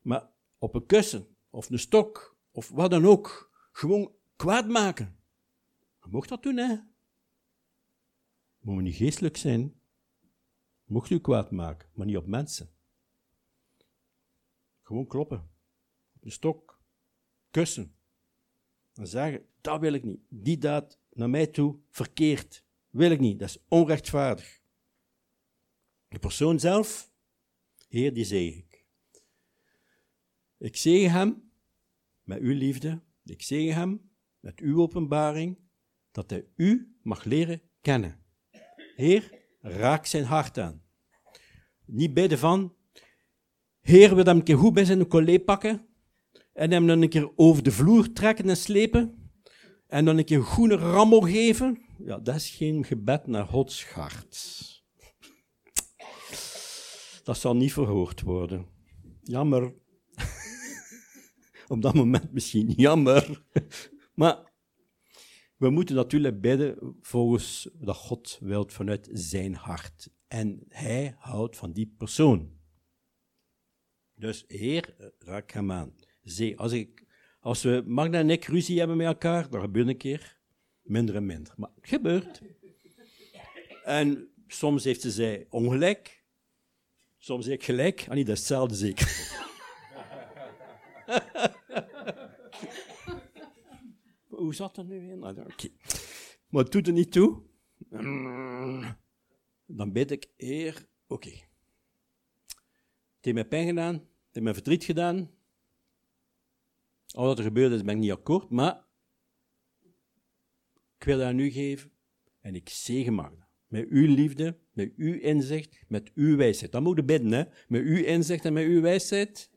Maar op een kussen, of een stok, of wat dan ook, gewoon kwaad maken. Je mocht dat doen, hè? Moet niet geestelijk zijn. Mocht u kwaad maken, maar niet op mensen. Gewoon kloppen. Een stok. Kussen. En zeggen, dat wil ik niet. Die daad naar mij toe verkeerd. Wil ik niet. Dat is onrechtvaardig. De persoon zelf, Heer, die zeg ik. Ik zegen hem met uw liefde. Ik zegen hem met uw openbaring, dat hij u mag leren kennen. Heer, raak zijn hart aan. Niet bidden van, Heer, wil hem een keer goed bij zijn collega pakken en hem dan een keer over de vloer trekken en slepen en dan een keer groene rammel geven. Ja, dat is geen gebed naar Gods hart. Dat zal niet verhoord worden. Jammer. Op dat moment misschien jammer. Maar we moeten natuurlijk bidden volgens dat God wilt vanuit zijn hart. En hij houdt van die persoon. Dus Heer, raak hem aan. Als, ik, als we Magda en ik ruzie hebben met elkaar, dat gebeurt een keer, minder en minder. Maar het gebeurt. En soms heeft ze zij ongelijk, soms ik gelijk. Ah, niet, dat hetzelfde zeker. Hoe zat dat nu in? Ah, oké. Maar het doet er niet toe. Dan bid ik, Heer, oké. Het heeft mij pijn gedaan, heeft mij verdriet gedaan. Al wat er gebeurd is, ben ik niet akkoord, maar ik wil dat nu geven en ik zegen Magda. Met uw liefde, met uw inzicht, met uw wijsheid. Dat moet je bidden, hè? Met uw inzicht en met uw wijsheid.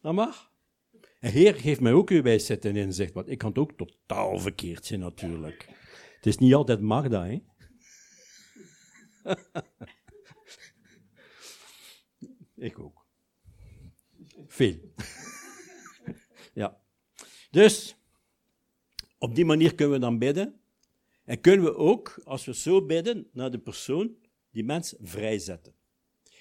Dat mag. En Heer, geef mij ook uw wijsheid en inzicht, want ik kan het ook totaal verkeerd zijn natuurlijk. Het is niet altijd Magda, hè? ik ook. Ja. Dus, op die manier kunnen we dan bidden. En kunnen we ook, als we zo bidden, naar de persoon, die mens vrijzetten.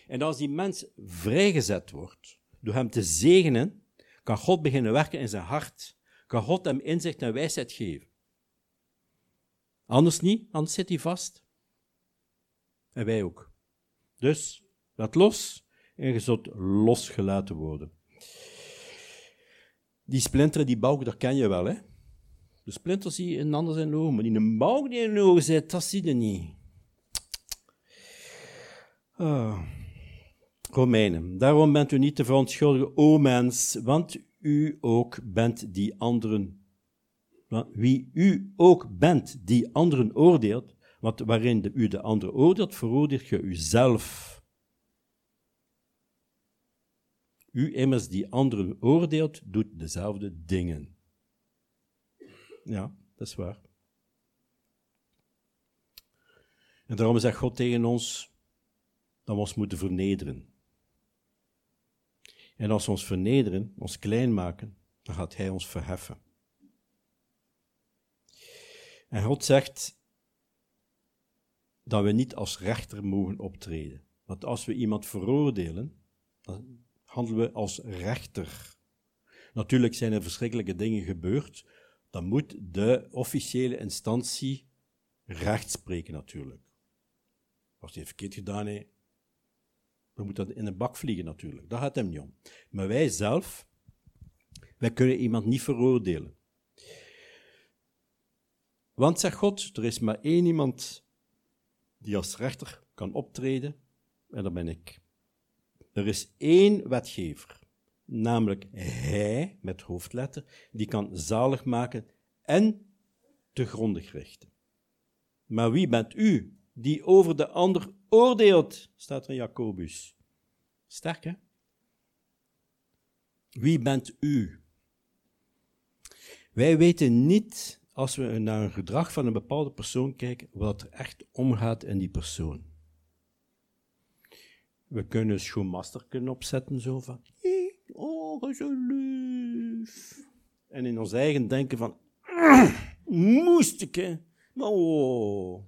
En als die mens vrijgezet wordt, door hem te zegenen, kan God beginnen werken in zijn hart. Kan God hem inzicht en wijsheid geven. Anders niet, anders zit hij vast. En wij ook. Dus, laat los en je zult losgelaten worden. Die splinter, die balk, dat ken je wel, hè? De splinter zie je in ander zijn ogen, maar die een balk die in je ogen zit, dat zie je niet. Oh. Romeinen. Daarom bent u niet te verontschuldigen, o mens, want u ook bent die anderen. Wie u ook bent die anderen oordeelt, want waarin de, u de anderen oordeelt, veroordeelt je uzelf. U immers die anderen oordeelt, doet dezelfde dingen. Ja, dat is waar. En daarom zegt God tegen ons dat we ons moeten vernederen. En als we ons vernederen, ons klein maken, dan gaat Hij ons verheffen. En God zegt dat we niet als rechter mogen optreden. Want als we iemand veroordelen, dan handelen we als rechter. Natuurlijk zijn er verschrikkelijke dingen gebeurd. Dan moet de officiële instantie recht spreken, natuurlijk. Als hij verkeerd gedaan heeft, dan moet dat in een bak vliegen, natuurlijk. Dat gaat hem niet om. Maar wij zelf, wij kunnen iemand niet veroordelen. Want, zegt God, er is maar één iemand die als rechter kan optreden, en dat ben ik. Er is één wetgever, namelijk Hij, met hoofdletter, die kan zalig maken en te grondig richten. Maar wie bent u die over de ander oordeelt? Staat er in Jacobus. Sterk, hè? Wie bent u? Wij weten niet, als we naar een gedrag van een bepaalde persoon kijken, wat er echt omgaat in die persoon. We kunnen een schoenmaster opzetten, zo van, oh, zo lief. En in ons eigen denken van, moest ik, hè. Oh.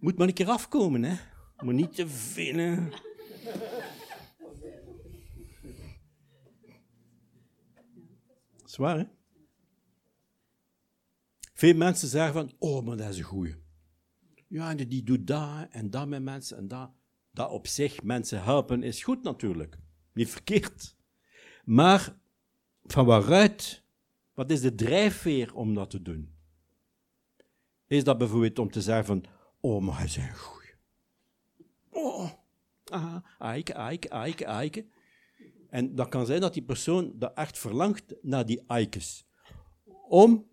Moet maar een keer afkomen, hè. Moet niet te vinden. Zwaar, hè? Veel mensen zeggen van, oh, maar dat is een goeie. Ja, en die doet dat en dat met mensen en dat dat op zich mensen helpen is goed natuurlijk. Niet verkeerd. Maar van waaruit, wat is de drijfveer om dat te doen? Is dat bijvoorbeeld om te zeggen van, oh, maar hij een goeie. Oh, aha, aike, aike, aike, aike. En dat kan zijn dat die persoon dat echt verlangt naar die aikes. Om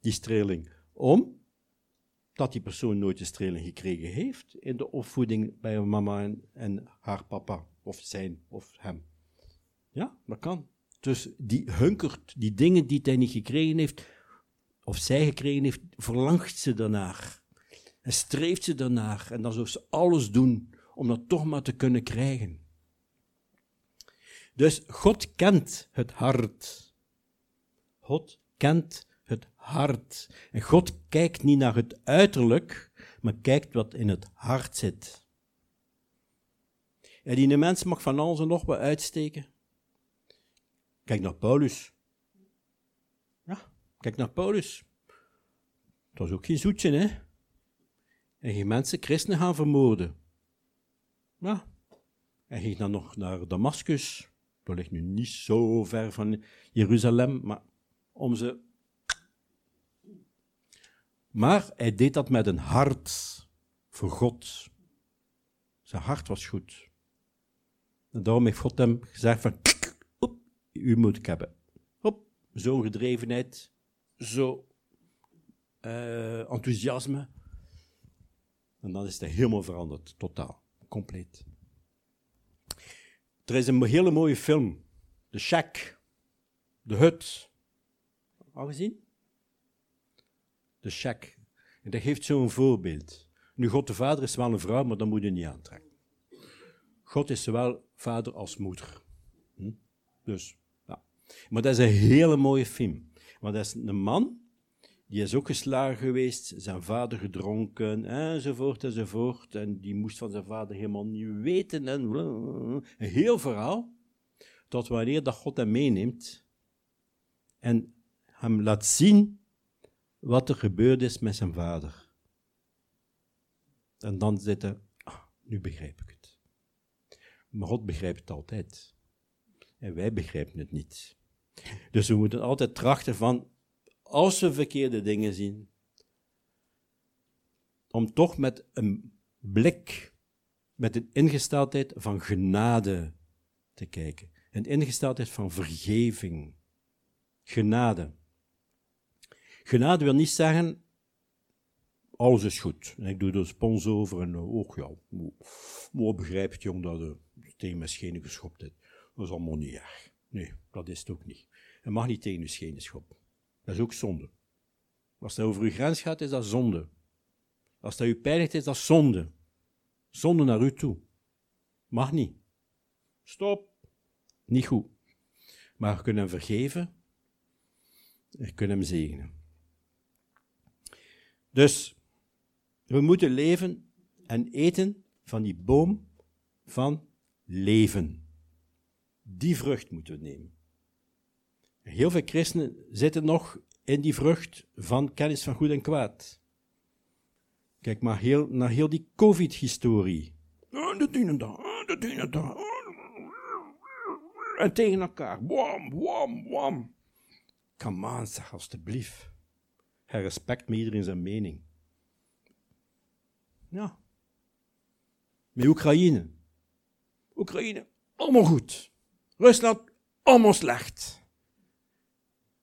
die streling. Om dat die persoon nooit de streling gekregen heeft in de opvoeding bij mama en, haar papa, of zijn, of hem. Ja, dat kan. Dus die hunkert, die dingen die hij niet gekregen heeft, of zij gekregen heeft, verlangt ze daarnaar. En streeft ze daarnaar. En dan zou ze alles doen om dat toch maar te kunnen krijgen. Dus God kent het hart. God kent hart. En God kijkt niet naar het uiterlijk, maar kijkt wat in het hart zit. En die mens mag van alles en nog wat uitsteken. Kijk naar Paulus. Ja, kijk naar Paulus. Dat was ook geen zoetje, hè? En geen mensen christenen gaan vermoorden. Ja. En ging dan nog naar Damascus. Dat ligt nu niet zo ver van Jeruzalem, maar om ze maar hij deed dat met een hart voor God. Zijn hart was goed. En daarom heeft God hem gezegd van, op, u moet ik hebben. Op, zo'n gedrevenheid, zo uh, enthousiasme. En dan is hij helemaal veranderd, totaal, compleet. Er is een hele mooie film, The Shack, De Hut. Al gezien? De shack. En dat geeft zo'n voorbeeld. Nu, God de Vader is wel een vrouw, maar dat moet je niet aantrekken. God is zowel vader als moeder. Hm? Dus, ja. Maar dat is een hele mooie film. Want dat is een man, die is ook geslagen geweest, zijn vader gedronken, enzovoort, enzovoort. En die moest van zijn vader helemaal niet weten. En een heel verhaal. Tot wanneer dat God hem meeneemt en hem laat zien wat er gebeurd is met zijn vader. En dan zitten, ah, nu begrijp ik het. Maar God begrijpt het altijd. En wij begrijpen het niet. Dus we moeten altijd trachten van, als we verkeerde dingen zien, om toch met een blik met een ingesteldheid van genade te kijken. Een ingesteldheid van vergeving. Genade. Genade wil niet zeggen, alles is goed. En ik doe er spons over en ook, ja, mooi begrijp het jong dat je tegen mijn schenen geschopt hebt. Dat is allemaal niet erg. Nee, dat is het ook niet. Je mag niet tegen je schenen schoppen. Dat is ook zonde. Als dat over uw grens gaat, is dat zonde. Als dat u pijnigt, is dat zonde. Zonde naar u toe. Mag niet. Stop. Niet goed. Maar we kunnen hem vergeven. We kunnen hem zegenen. Dus, we moeten leven en eten van die boom van leven. Die vrucht moeten we nemen. Heel veel christenen zitten nog in die vrucht van kennis van goed en kwaad. Kijk maar heel, naar heel die COVID-historie. Daar, de dienen daar. En tegen elkaar. Wam, wam, wam. Come on, zeg alstublieft. Hij respect me iedereen zijn mening. Ja. Met Oekraïne. Oekraïne, allemaal goed. Rusland, allemaal slecht.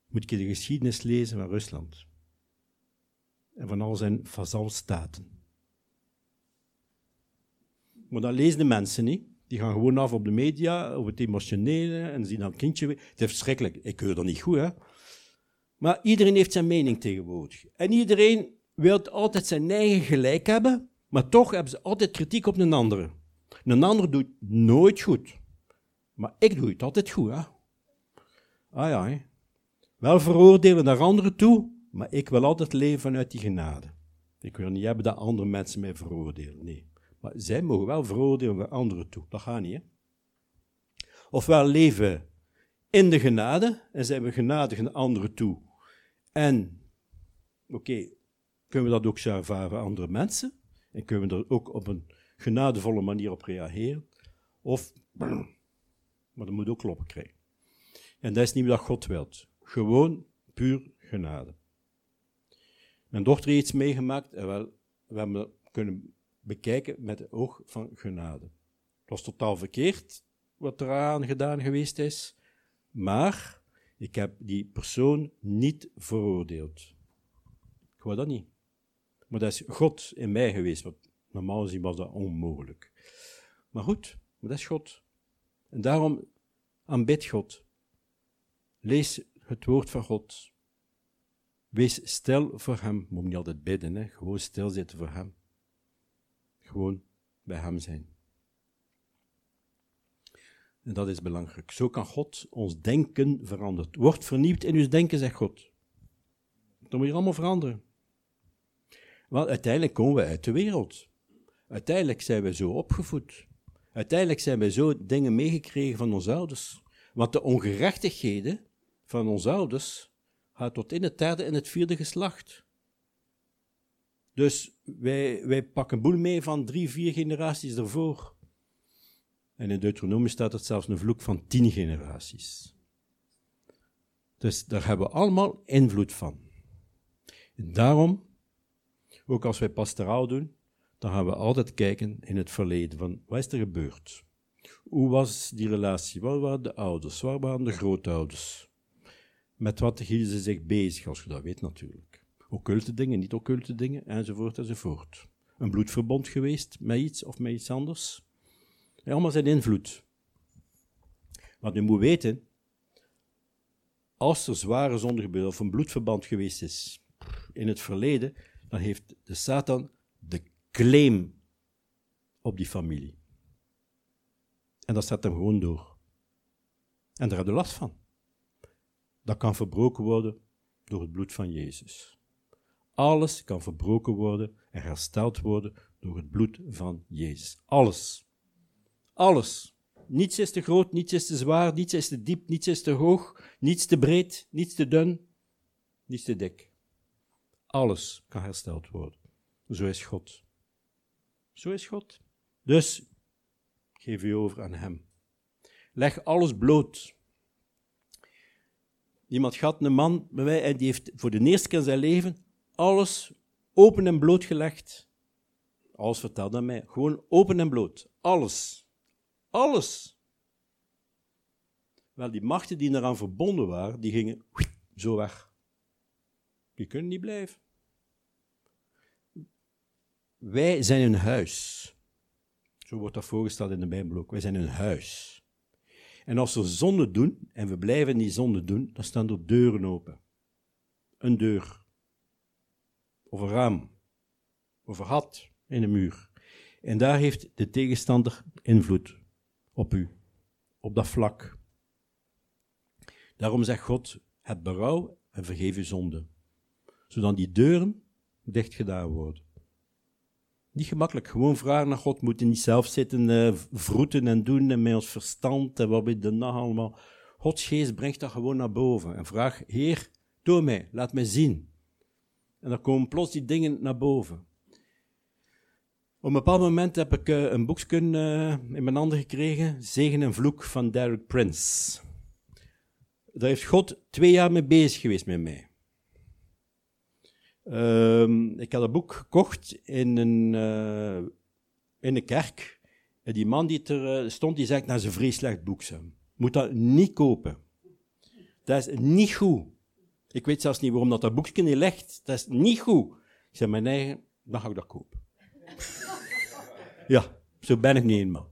Moet je de geschiedenis lezen van Rusland. En van al zijn vazalstaten. Maar dat lezen de mensen niet. Die gaan gewoon af op de media, over het emotionele, en zien dan kindje. Het is verschrikkelijk. Ik hoor dat niet goed, hè. Maar iedereen heeft zijn mening tegenwoordig. En iedereen wil altijd zijn eigen gelijk hebben, maar toch hebben ze altijd kritiek op een andere. Een ander doet nooit goed. Maar ik doe het altijd goed, hè. Ah ja. Wel veroordelen naar anderen toe, maar ik wil altijd leven vanuit die genade. Ik wil niet hebben dat andere mensen mij veroordelen, nee. Maar zij mogen wel veroordelen naar anderen toe. Dat gaat niet, hè. Ofwel leven in de genade, en zijn we genadig naar anderen toe. En, oké, kunnen we dat ook ervaren andere mensen? En kunnen we er ook op een genadevolle manier op reageren? Of, maar dat moet ook kloppen krijgen. En dat is niet wat God wilt. Gewoon puur genade. Mijn dochter heeft iets meegemaakt en wel, we hebben kunnen bekijken met het oog van genade. Het was totaal verkeerd wat er aan gedaan geweest is, maar ik heb die persoon niet veroordeeld. Ik wou dat niet. Maar dat is God in mij geweest, want normaal gezien was dat onmogelijk. Maar goed, maar dat is God. En daarom aanbid God. Lees het woord van God. Wees stil voor Hem. Moet niet altijd bidden, hè? gewoon stilzitten voor Hem. Gewoon bij Hem zijn. En dat is belangrijk. Zo kan God ons denken veranderen. Wordt vernieuwd in uw denken, zegt God. Dat moet je allemaal veranderen. Want uiteindelijk komen we uit de wereld. Uiteindelijk zijn we zo opgevoed. Uiteindelijk zijn we zo dingen meegekregen van onze ouders. Want de ongerechtigheden van onze ouders gaat tot in het derde en het vierde geslacht. Dus wij, wij pakken boel mee van drie, vier generaties ervoor. En in Deuteronomie staat het zelfs een vloek van tien generaties. Dus daar hebben we allemaal invloed van. En daarom, ook als wij pastoraal doen, dan gaan we altijd kijken in het verleden van wat is er gebeurd? Hoe was die relatie? Wat waren de ouders? Waar waren de grootouders? Met wat hielden ze zich bezig, als je dat weet natuurlijk. Occulte dingen, niet occulte dingen, enzovoort, enzovoort. Een bloedverbond geweest met iets of met iets anders? Allemaal zijn invloed. Wat u moet weten, als er zware zonde gebeurt of een bloedverband geweest is in het verleden, dan heeft de Satan de claim op die familie. En dat zet hem gewoon door. En daar heb je last van. Dat kan verbroken worden door het bloed van Jezus. Alles kan verbroken worden en hersteld worden door het bloed van Jezus. Alles. Alles. Niets is te groot, niets is te zwaar, niets is te diep, niets is te hoog, niets te breed, niets te dun, niets te dik. Alles kan hersteld worden. Zo is God. Zo is God. Dus geef u over aan Hem. Leg alles bloot. Iemand had een man bij mij en die heeft voor de eerste keer in zijn leven alles open en bloot gelegd Alles vertelde aan mij. Gewoon open en bloot. Alles. Alles. Wel, die machten die eraan verbonden waren, die gingen zo weg. Die kunnen niet blijven. Wij zijn een huis. Zo wordt dat voorgesteld in de Bijbel ook. Wij zijn een huis. En als we zonde doen, en we blijven die zonde doen, dan staan er deuren open. Een deur. Of een raam. Of een gat in de muur. En daar heeft de tegenstander invloed op u. Op dat vlak. Daarom zegt God, het berouw en vergeef uw zonde. Zodat die deuren dicht gedaan worden. Niet gemakkelijk. Gewoon vragen naar God. Moeten niet zelf zitten uh, vroeten en doen en met ons verstand en wat weet de nacht allemaal. Gods geest brengt dat gewoon naar boven. En vraag, Heer, door mij, laat mij zien. En dan komen plots die dingen naar boven. Op een bepaald moment heb ik uh, een boekje uh, in mijn handen gekregen, Zegen en Vloek van Derek Prince. Daar heeft God twee jaar mee bezig geweest met mij. Uh, ik had een boek gekocht in een, uh, in een kerk. En die man die er stond, die zei, nou, dat een vrees slecht boek. Moet dat niet kopen. Dat is niet goed. Ik weet zelfs niet waarom dat, dat boekje niet ligt. Dat is niet goed. Ik zei, mijn eigen, dan ga ik dat kopen. Ja, zo ben ik niet eenmaal.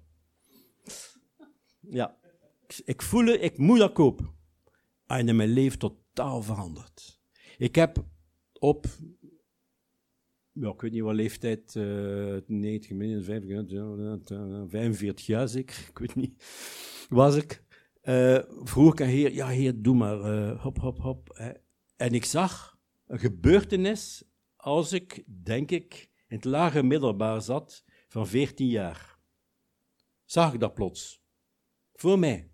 Ja, ik voel, ik moet dat kopen. En mijn leven totaal veranderd. Ik heb op, ja, ik weet niet wat leeftijd, uh, 90, 50, 45 jaar zeker, ik weet niet, was ik. Uh, vroeg ik aan heer, ja heer, doe maar, uh, hop, hop, hop. En ik zag een gebeurtenis als ik, denk ik, in het lage middelbaar zat van 14 jaar. Zag ik dat plots. Voor mij.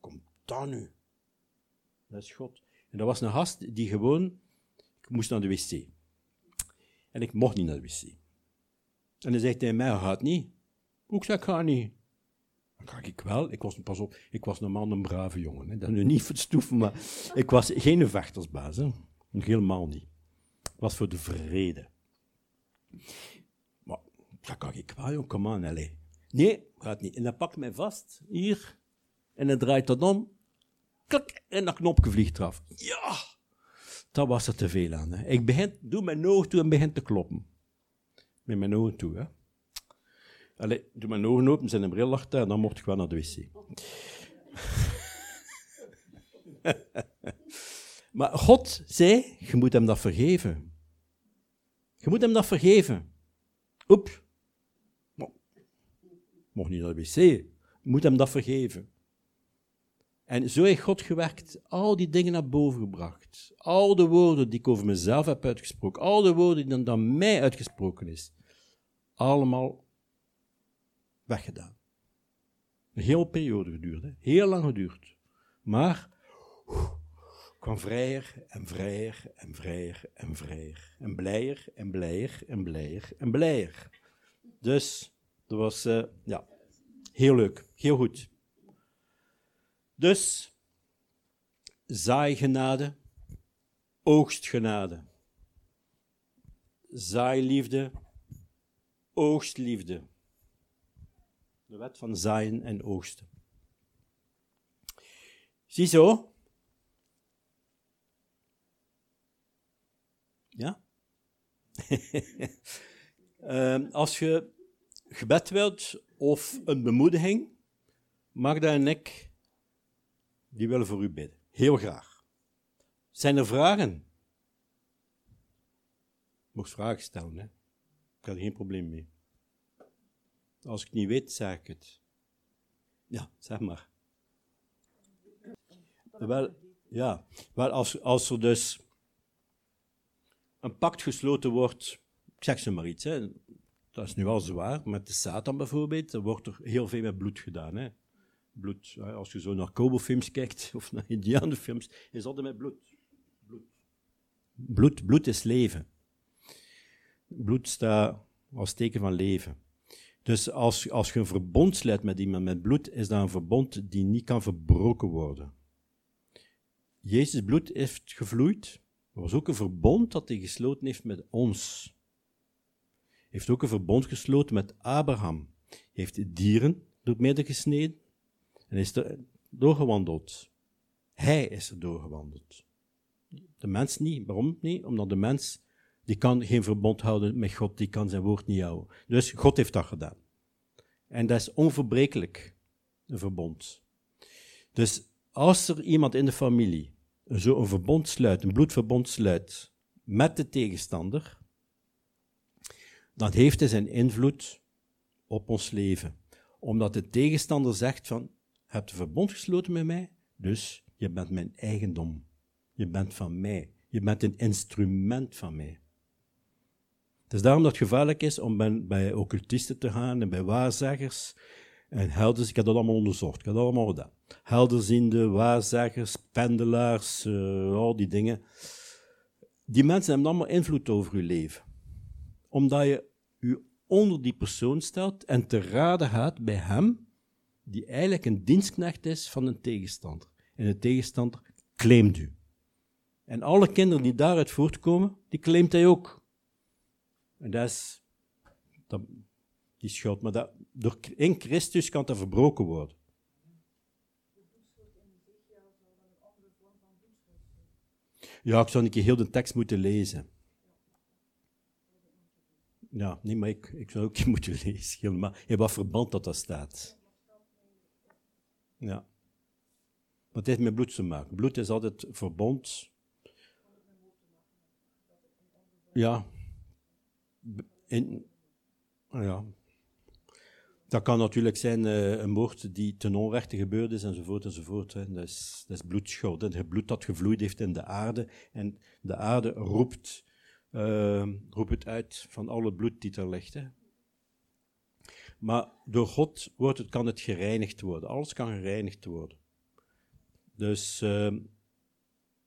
Komt dat nu? Dat is God. En dat was een gast die gewoon, ik moest naar de wc. En ik mocht niet naar de wc. En hij zegt tegen mij, gaat niet. Hoe zeg ik, ga niet. Dan ga ik wel. Ik was, pas op, ik was normaal een brave jongen. Hè. Dat nu niet voor het stoeven, maar ik was geen vechtersbaas. Hè. Helemaal niet. Het was voor de vrede. Maar, dat kan ik wel, jong, kom aan, allez. Nee, gaat niet. En hij pakt mij vast, hier, en hij draait dat om, klik, en dat knopje vliegt eraf. Ja! Dat was er te veel aan. Hè. Ik begin, doe mijn ogen toe en begin te kloppen. Met mijn ogen toe, hè. Allee, doe mijn ogen open, zijn een bril en dan mocht ik wel naar de wc. maar God zei, je moet hem dat vergeven. Je moet hem dat vergeven. Oep. Mocht niet naar de wc. Moet hem dat vergeven. En zo heeft God gewerkt, al die dingen naar boven gebracht. Al de woorden die ik over mezelf heb uitgesproken, al de woorden die dan mij uitgesproken is, allemaal weggedaan. Een hele periode geduurd, hè? heel lang geduurd. Maar kwam vrijer en vrijer en vrijer en vrijer. En blijer en blijer en blijer en blijer. Dus dat was uh, ja, heel leuk, heel goed. Dus, zaaigenade, oogstgenade. Zaailiefde, oogstliefde. De wet van zaaien en oogsten. Ziezo. Ja? uh, als je gebed wilt of een bemoediging, Magda en ik die willen voor u bidden. Heel graag. Zijn er vragen? Mocht vragen stellen, hè? Ik heb geen probleem mee. Als ik het niet weet, zeg ik het. Ja, zeg maar. Wel, ja, wel als, als er dus een pact gesloten wordt, zeg ze maar iets, hè, dat is nu al zwaar, met de Satan bijvoorbeeld, dan wordt er heel veel met bloed gedaan. Hè bloed. Als je zo naar Kobo-films kijkt, of naar Indianenfilms, is altijd met bloed. bloed. Bloed. Bloed is leven. Bloed staat als teken van leven. Dus als, als je een verbond sluit met iemand met bloed, is dat een verbond die niet kan verbroken worden. Jezus bloed heeft gevloeid. Er was ook een verbond dat hij gesloten heeft met ons. heeft ook een verbond gesloten met Abraham. Hij heeft dieren door het midden gesneden en is er doorgewandeld. Hij is er doorgewandeld. De mens niet. Waarom niet? Omdat de mens die kan geen verbond houden met God, die kan zijn woord niet houden. Dus God heeft dat gedaan. En dat is onverbrekelijk, een verbond. Dus als er iemand in de familie zo een verbond sluit, een bloedverbond sluit met de tegenstander, dan heeft hij zijn invloed op ons leven. Omdat de tegenstander zegt van, je hebt een verbond gesloten met mij, dus je bent mijn eigendom. Je bent van mij. Je bent een instrument van mij. Het is daarom dat het gevaarlijk is om bij occultisten te gaan en bij waarzeggers en helders. Ik heb dat allemaal onderzocht. Ik heb dat allemaal gedaan. Helderziende, waarzeggers, pendelaars, uh, al die dingen. Die mensen hebben allemaal invloed over je leven. Omdat je je onder die persoon stelt en te raden gaat bij hem, die eigenlijk een dienstknecht is van een tegenstander. En de tegenstander claimt u. En alle kinderen die daaruit voortkomen, die claimt hij ook. En dat is dat, schuld. Maar dat, door, in Christus kan dat verbroken worden. Ja, ik zou een keer heel de tekst moeten lezen. Ja, nee, maar ik, zou ook moeten lezen. Helemaal. In wat verband dat dat staat. Ja. Maar het heeft met bloed te maken. Bloed is altijd verbond. Ja. In, ja. Dat kan natuurlijk zijn uh, een moord die ten onrechte gebeurd is, enzovoort, enzovoort. Dat, is, dat is bloedschuld. Het bloed dat gevloeid heeft in de aarde. En de aarde roept, uh, roept het uit van al het bloed die er ligt. Maar door God wordt het, kan het gereinigd worden. Alles kan gereinigd worden. Dus uh,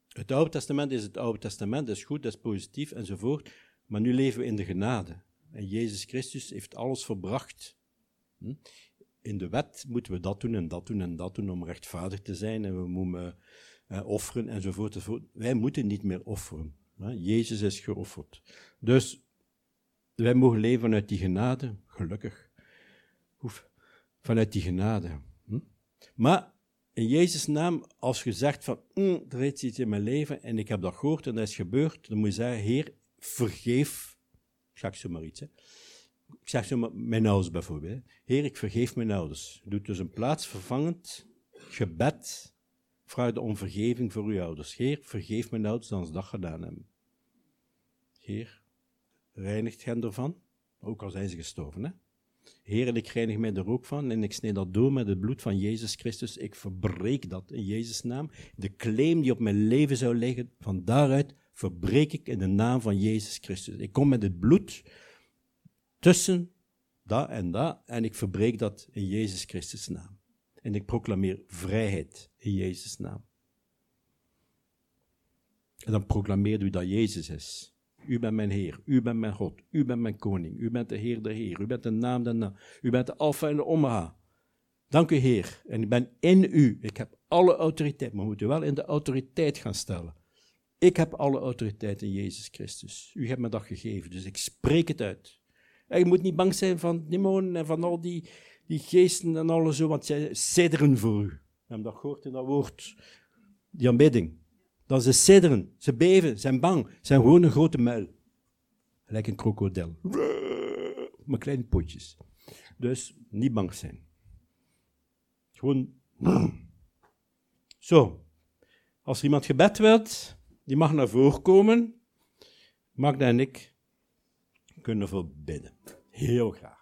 het Oude Testament is het Oude Testament, dat is goed, dat is positief enzovoort. Maar nu leven we in de genade. En Jezus Christus heeft alles verbracht. Hm? In de wet moeten we dat doen en dat doen en dat doen om rechtvaardig te zijn. En we moeten uh, offeren enzovoort, enzovoort. Wij moeten niet meer offeren. Jezus is geofferd. Dus wij mogen leven vanuit die genade, gelukkig. Vanuit die genade. Hm? Maar in Jezus' naam, als je zegt van, mm, er is iets in mijn leven en ik heb dat gehoord en dat is gebeurd, dan moet je zeggen, Heer, vergeef, ik zeg zo maar iets, hè. Ik zeg zo mijn ouders bijvoorbeeld. Heer, ik vergeef mijn ouders. Doe dus een plaatsvervangend gebed, vraag de om vergeving voor uw ouders. Heer, vergeef mijn ouders dan ze dat gedaan hebben. Heer, reinigt hen ervan, ook al zijn ze gestorven, hè. Heer, ik reinig mij er ook van en ik snee dat door met het bloed van Jezus Christus. Ik verbreek dat in Jezus' naam. De claim die op mijn leven zou liggen, van daaruit verbreek ik in de naam van Jezus Christus. Ik kom met het bloed tussen dat en dat en ik verbreek dat in Jezus Christus' naam. En ik proclameer vrijheid in Jezus' naam. En dan proclameert u dat Jezus is. U bent mijn Heer, u bent mijn God, u bent mijn koning, u bent de Heer der Heer, u bent de naam der naam, u bent de Alpha en de Omega. Dank u Heer, en ik ben in u, ik heb alle autoriteit, maar we moeten wel in de autoriteit gaan stellen. Ik heb alle autoriteit in Jezus Christus. U hebt me dat gegeven, dus ik spreek het uit. Je moet niet bang zijn van demonen en van al die, die geesten en alles zo, want zij sidderen voor u. We hebben dat gehoord in dat woord, die aanbidding. Dan ze sidderen, ze beven, zijn bang, zijn gewoon een grote muil. Gelijk een krokodil. Met kleine potjes. Dus niet bang zijn. Gewoon. Zo. Als er iemand gebed wilt, die mag naar voren komen. Magda en ik kunnen voor bidden. Heel graag.